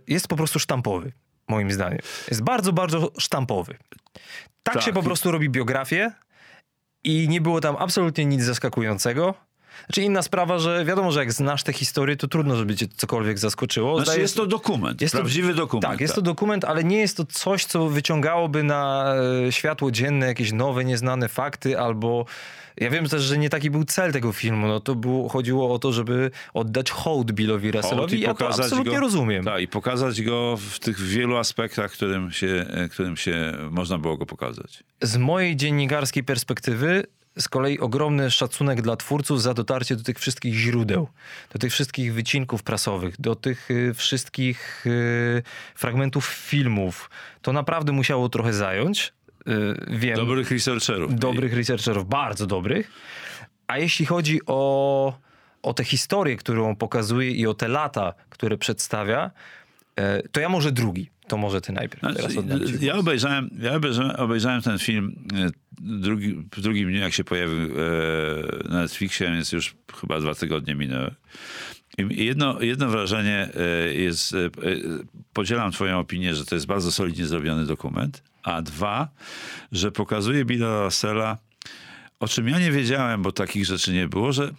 jest po prostu sztampowy, moim zdaniem. Jest bardzo, bardzo sztampowy. Tak, Tak. się po prostu robi biografię i nie było tam absolutnie nic zaskakującego. Znaczy inna sprawa, że wiadomo, że jak znasz tę historię, to trudno, żeby cię cokolwiek zaskoczyło. Znaczy Zdaję- jest to dokument, jest to- prawdziwy dokument. tak, jest to dokument, ale nie jest to coś, co wyciągałoby na e, światło dzienne jakieś nowe, nieznane fakty, albo ja wiem też, że nie taki był cel tego filmu. No to było, chodziło o to, żeby oddać hołd Billowi Russellowi. i Ja to pokazać absolutnie go- rozumiem. Tak, i pokazać go w tych wielu aspektach, którym się, e, którym się można było go pokazać. Z mojej dziennikarskiej perspektywy z kolei ogromny szacunek dla twórców za dotarcie do tych wszystkich źródeł, do tych wszystkich wycinków prasowych, do tych y, wszystkich y, fragmentów filmów. To naprawdę musiało trochę zająć. Y, wiem. Dobrych researcherów. dobrych researcherów, bardzo dobrych. A jeśli chodzi o, o tę historię, którą pokazuje i o te lata, które przedstawia, E, to ja może drugi. To może ty najpierw. Znaczy, ja obejrzałem, ja obejrzałem, obejrzałem ten film e, drugi, w drugim dniu, jak się pojawił e, na Netflixie, więc już chyba dwa tygodnie minęły. I jedno, jedno wrażenie jest, podzielam twoją opinię, że to jest bardzo solidnie zrobiony dokument, a dwa, że pokazuje Billa Russella, o czym ja nie wiedziałem, bo takich rzeczy nie było, że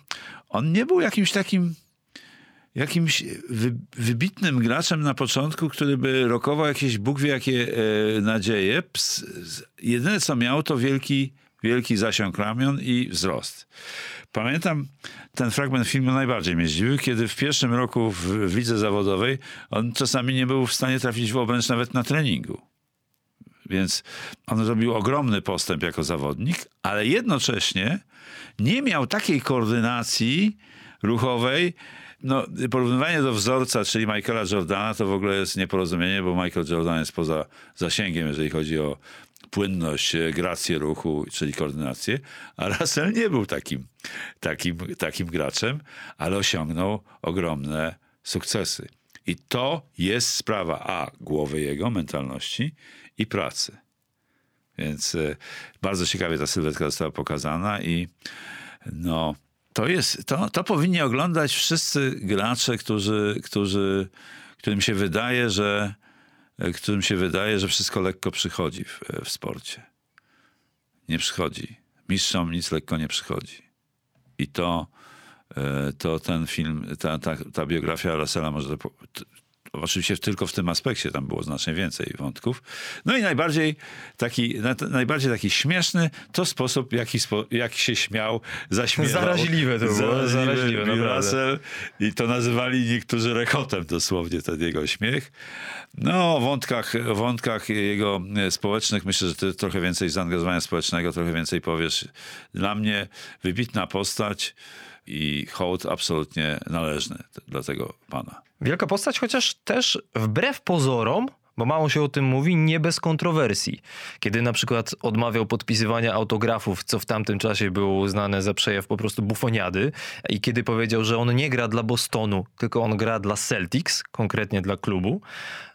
on nie był jakimś takim jakimś wy, wybitnym graczem na początku, który by rokował jakieś Bóg wie jakie e, nadzieje. Ps, jedyne co miał to wielki, wielki zasiąg ramion i wzrost. Pamiętam ten fragment filmu najbardziej mnie zdziwił, kiedy w pierwszym roku w, w lidze zawodowej on czasami nie był w stanie trafić w obręcz nawet na treningu. Więc on zrobił ogromny postęp jako zawodnik, ale jednocześnie nie miał takiej koordynacji ruchowej, no, porównywanie do wzorca, czyli Michaela Jordana, to w ogóle jest nieporozumienie, bo Michael Jordan jest poza zasięgiem, jeżeli chodzi o płynność, e, grację ruchu, czyli koordynację, a Russell nie był takim, takim, takim graczem, ale osiągnął ogromne sukcesy. I to jest sprawa A, głowy jego, mentalności i pracy. Więc y, bardzo ciekawie ta sylwetka została pokazana i no, to jest, to, to powinni oglądać wszyscy gracze, którzy, którzy, którym się wydaje, że którym się wydaje, że wszystko lekko przychodzi w, w sporcie. Nie przychodzi. Mistrzom nic lekko nie przychodzi. I to, e, to ten film, ta, ta, ta biografia Russella może Oczywiście tylko w tym aspekcie tam było znacznie więcej wątków. No i najbardziej taki, najbardziej taki śmieszny to sposób, jaki, spo, jak się śmiał, zaśmiewał. Zaraźliwe to było. Zaraźliwe, zaraźliwe Russell, I to nazywali niektórzy rechotem dosłownie ten jego śmiech. No, o wątkach, wątkach jego społecznych myślę, że ty trochę więcej zaangażowania społecznego, trochę więcej powiesz. Dla mnie wybitna postać i hołd absolutnie należny dla tego pana. Wielka postać, chociaż też wbrew pozorom bo mało się o tym mówi, nie bez kontrowersji. Kiedy na przykład odmawiał podpisywania autografów, co w tamtym czasie było uznane za przejaw po prostu bufoniady, i kiedy powiedział, że on nie gra dla Bostonu, tylko on gra dla Celtics, konkretnie dla klubu,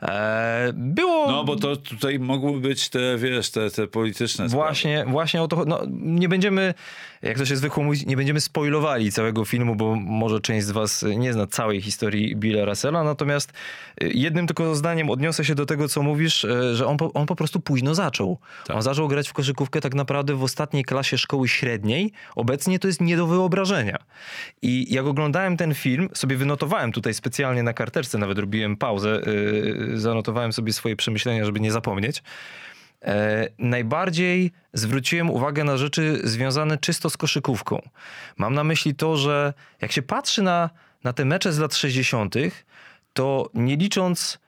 e, było... No, bo to tutaj mogły być te, wiesz, te, te polityczne Właśnie, sprawy. właśnie o to... No, nie będziemy, jak to się zwykło mówić, nie będziemy spoilowali całego filmu, bo może część z was nie zna całej historii Billa Russella, natomiast jednym tylko zdaniem odniosę się do tego, co mówisz, e, że on po, on po prostu późno zaczął. Tak. On zaczął grać w koszykówkę tak naprawdę w ostatniej klasie szkoły średniej. Obecnie to jest nie do wyobrażenia. I jak oglądałem ten film, sobie wynotowałem tutaj specjalnie na karteczce, nawet robiłem pauzę, yy, zanotowałem sobie swoje przemyślenia, żeby nie zapomnieć. E, najbardziej zwróciłem uwagę na rzeczy związane czysto z koszykówką. Mam na myśli to, że jak się patrzy na, na te mecze z lat 60., to nie licząc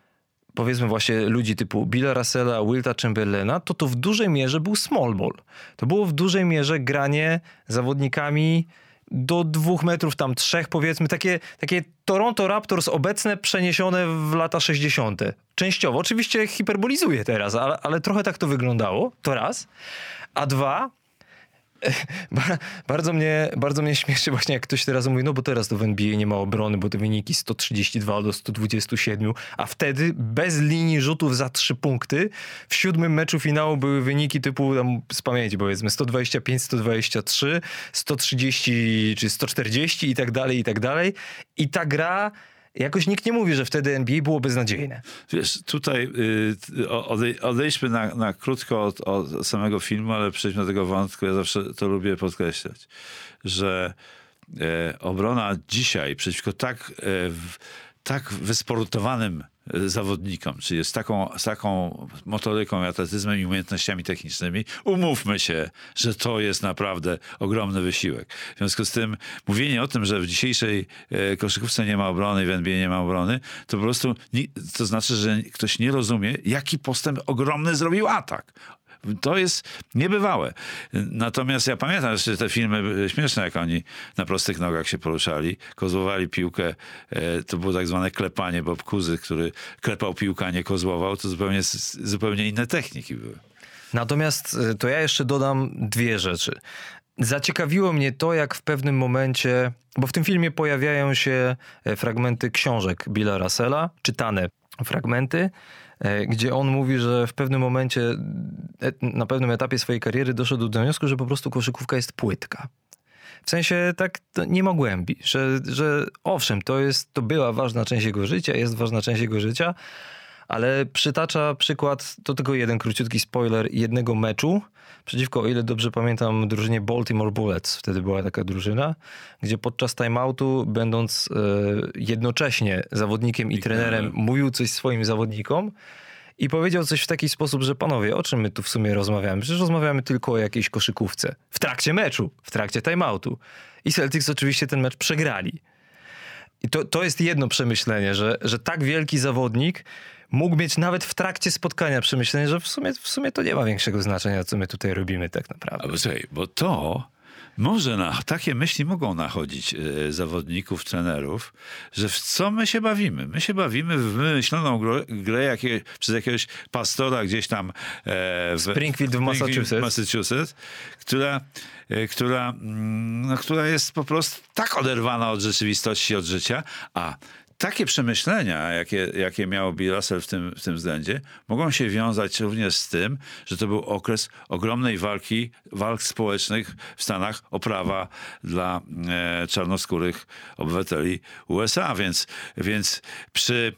powiedzmy właśnie ludzi typu Billa Russella, Wilta Chamberlaina, to to w dużej mierze był small ball. To było w dużej mierze granie zawodnikami do dwóch metrów, tam trzech powiedzmy, takie, takie Toronto Raptors obecne przeniesione w lata 60. Częściowo, oczywiście hiperbolizuję teraz, ale, ale trochę tak to wyglądało, to raz. A dwa, bardzo mnie, bardzo mnie śmieszy właśnie jak ktoś teraz mówi, no bo teraz to w NBA nie ma obrony, bo te wyniki 132 do 127, a wtedy bez linii rzutów za trzy punkty w siódmym meczu finału były wyniki typu tam z pamięci powiedzmy 125, 123, 130 czy 140 i tak dalej, i tak dalej. I ta gra jakoś nikt nie mówi, że wtedy NBA było beznadziejne. Wiesz, tutaj y, odejdźmy na, na krótko od, od, samego filmu, ale przejdźmy do tego wątku. Ja zawsze to lubię podkreślać, że e, obrona dzisiaj przeciwko tak, e, tak wysportowanym zawodnikom, czyli z taką, z taką motoryką, atletyzmem i umiejętnościami technicznymi, umówmy się, że to jest naprawdę ogromny wysiłek. W związku z tym mówienie o tym, że w dzisiejszej e, koszykówce nie ma obrony, w NBA nie ma obrony, to po prostu to znaczy, że ktoś nie rozumie, jaki postęp ogromny zrobił atak. To jest niebywałe. Natomiast ja pamiętam jeszcze te filmy śmieszne, jak oni na prostych nogach się poruszali, kozłowali piłkę. E, to było tak zwane klepanie Bob Kuzy, który klepał piłkę, a nie kozłował. To zupełnie, zupełnie inne techniki były. Natomiast e, to ja jeszcze dodam dwie rzeczy. Zaciekawiło mnie to, jak w pewnym momencie, bo w tym filmie pojawiają się e, fragmenty książek Billa Russella, czytane fragmenty, gdzie on mówi, że w pewnym momencie, e, na pewnym etapie swojej kariery doszedł do wniosku, że po prostu koszykówka jest płytka. W sensie tak nie ma głębi, że, że owszem, to, jest, to była ważna część jego życia, jest ważna część jego życia, ale przytacza przykład, to tylko jeden króciutki spoiler, jednego meczu przeciwko, o ile dobrze pamiętam, drużynie Baltimore Bullets. Wtedy była taka drużyna, gdzie podczas timeoutu, będąc e, jednocześnie zawodnikiem i, I trenerem, mówił coś swoim zawodnikom, i powiedział coś w taki sposób, że panowie, o czym my tu w sumie rozmawiamy? Przecież rozmawiamy tylko o jakiejś koszykówce. W trakcie meczu, w trakcie timeoutu. I Celtics oczywiście ten mecz przegrali. I to, to jest jedno przemyślenie, że, że tak wielki zawodnik mógł mieć nawet w trakcie spotkania przemyślenie, że w sumie, w sumie to nie ma większego znaczenia, co my tutaj robimy tak naprawdę. Ale słuchaj, bo to może na, takie myśli mogą nachodzić e, zawodników, trenerów, że w co my się bawimy? My się bawimy w wymyśloną grę, grę jakie, przez jakiegoś pastora gdzieś tam e, w Springfield w Massachusetts, Massachusetts która, e, która, mm, no, która jest po prostu tak oderwana od rzeczywistości, od życia, a takie przemyślenia, jakie, jakie miał Bill Russell w tym, w tym względzie, mogą się wiązać również z tym, że to był okres ogromnej walki, walk społecznych w Stanach o prawa dla e, czarnoskórych obywateli USA. Więc, więc przy,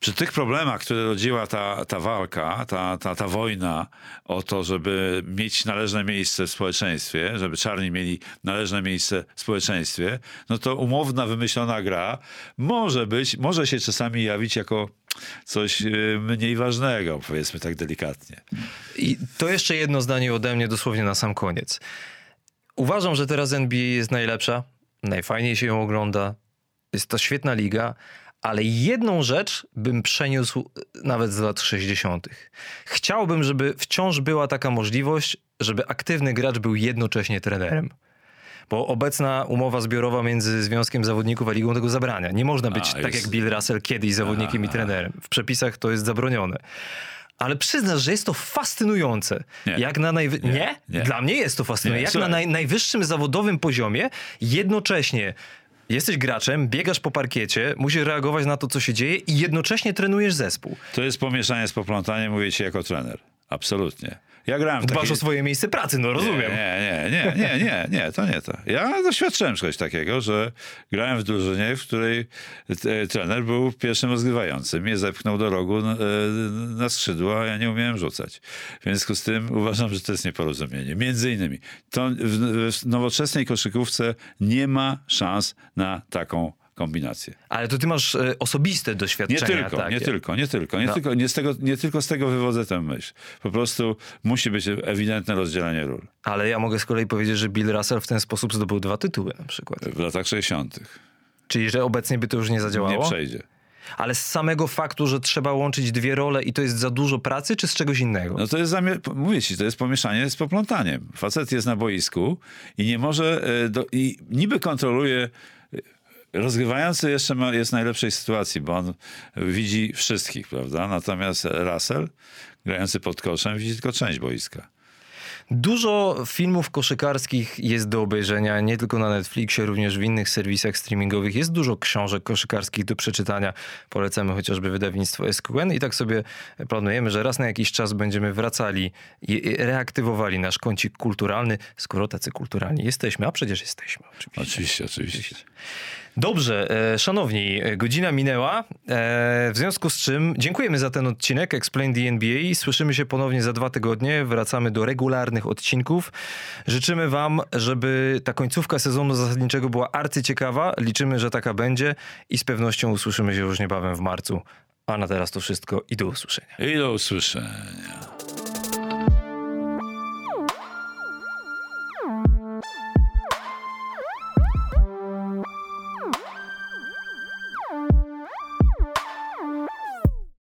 przy tych problemach, które rodziła ta, ta walka, ta, ta, ta wojna o to, żeby mieć należne miejsce w społeczeństwie, żeby czarni mieli należne miejsce w społeczeństwie, no to umowna, wymyślona gra może być być, może się czasami jawić jako coś y, mniej ważnego, powiedzmy tak delikatnie. I to jeszcze jedno zdanie ode mnie dosłownie na sam koniec. Uważam, że teraz NBA jest najlepsza, najfajniej się ją ogląda, jest to świetna liga, ale jedną rzecz bym przeniósł nawet z lat 60. Chciałbym, żeby wciąż była taka możliwość, żeby aktywny gracz był jednocześnie trenerem. Bo obecna umowa zbiorowa między Związkiem Zawodników a Ligą tego zabrania. Nie można być a, tak jest... jak Bill Russell kiedyś zawodnikiem i trenerem. W przepisach to jest zabronione. Ale przyznasz, że jest to fascynujące. Nie. Jak na najwy... nie. nie? nie? Dla mnie jest to fascynujące. Jak na naj... najwyższym zawodowym poziomie jednocześnie jesteś graczem, biegasz po parkiecie, musisz reagować na to, co się dzieje i jednocześnie trenujesz zespół. To jest pomieszanie z poplątaniem, mówię ci jako trener. Absolutnie. Ja grałem w Dbasz o swoje miejsce pracy, no rozumiem. Nie, nie, nie, nie, nie, nie, to nie to. Ja doświadczyłem czegoś takiego, że grałem w drużynie, w której trener był pierwszym rozgrywającym. Mnie zepchnął do rogu na, na skrzydło, a ja nie umiałem rzucać. W związku z tym uważam, że to jest nieporozumienie. Między innymi, to w, w nowoczesnej koszykówce nie ma szans na taką kombinacje. Ale to ty masz e, osobiste doświadczenia. Nie tylko, takie. nie tylko, nie tylko. Nie, no. tylko nie, z tego, nie tylko z tego wywodzę tę myśl. Po prostu musi być ewidentne rozdzielenie ról. Ale ja mogę z kolei powiedzieć, że Bill Russell w ten sposób zdobył dwa tytuły na przykład. W latach 60. Czyli, że obecnie by to już nie zadziałało? Nie przejdzie. Ale z samego faktu, że trzeba łączyć dwie role i to jest za dużo pracy, czy z czegoś innego? No to jest, mówię ci, to jest pomieszanie z poplątaniem. Facet jest na boisku i nie może, e, do, i niby kontroluje Rozgrywający jeszcze ma, jest w najlepszej sytuacji, bo on widzi wszystkich, prawda? Natomiast Russell, grający pod koszem, widzi tylko część boiska. Dużo filmów koszykarskich jest do obejrzenia, nie tylko na Netflixie, również w innych serwisach streamingowych. Jest dużo książek koszykarskich do przeczytania. Polecamy chociażby wydawnictwo SQN i tak sobie planujemy, że raz na jakiś czas będziemy wracali i reaktywowali nasz kącik kulturalny, skoro tacy kulturalni jesteśmy, a przecież jesteśmy. Oczywiście, oczywiście. oczywiście. Dobrze, e, szanowni, e, godzina minęła, e, w związku z czym dziękujemy za ten odcinek Explain the NBA. Słyszymy się ponownie za dwa tygodnie, wracamy do regularnych odcinków. Życzymy wam, żeby ta końcówka sezonu zasadniczego była arcyciekawa. Liczymy, że taka będzie i z pewnością usłyszymy się już niebawem w marcu. A na teraz to wszystko i do usłyszenia. I do usłyszenia.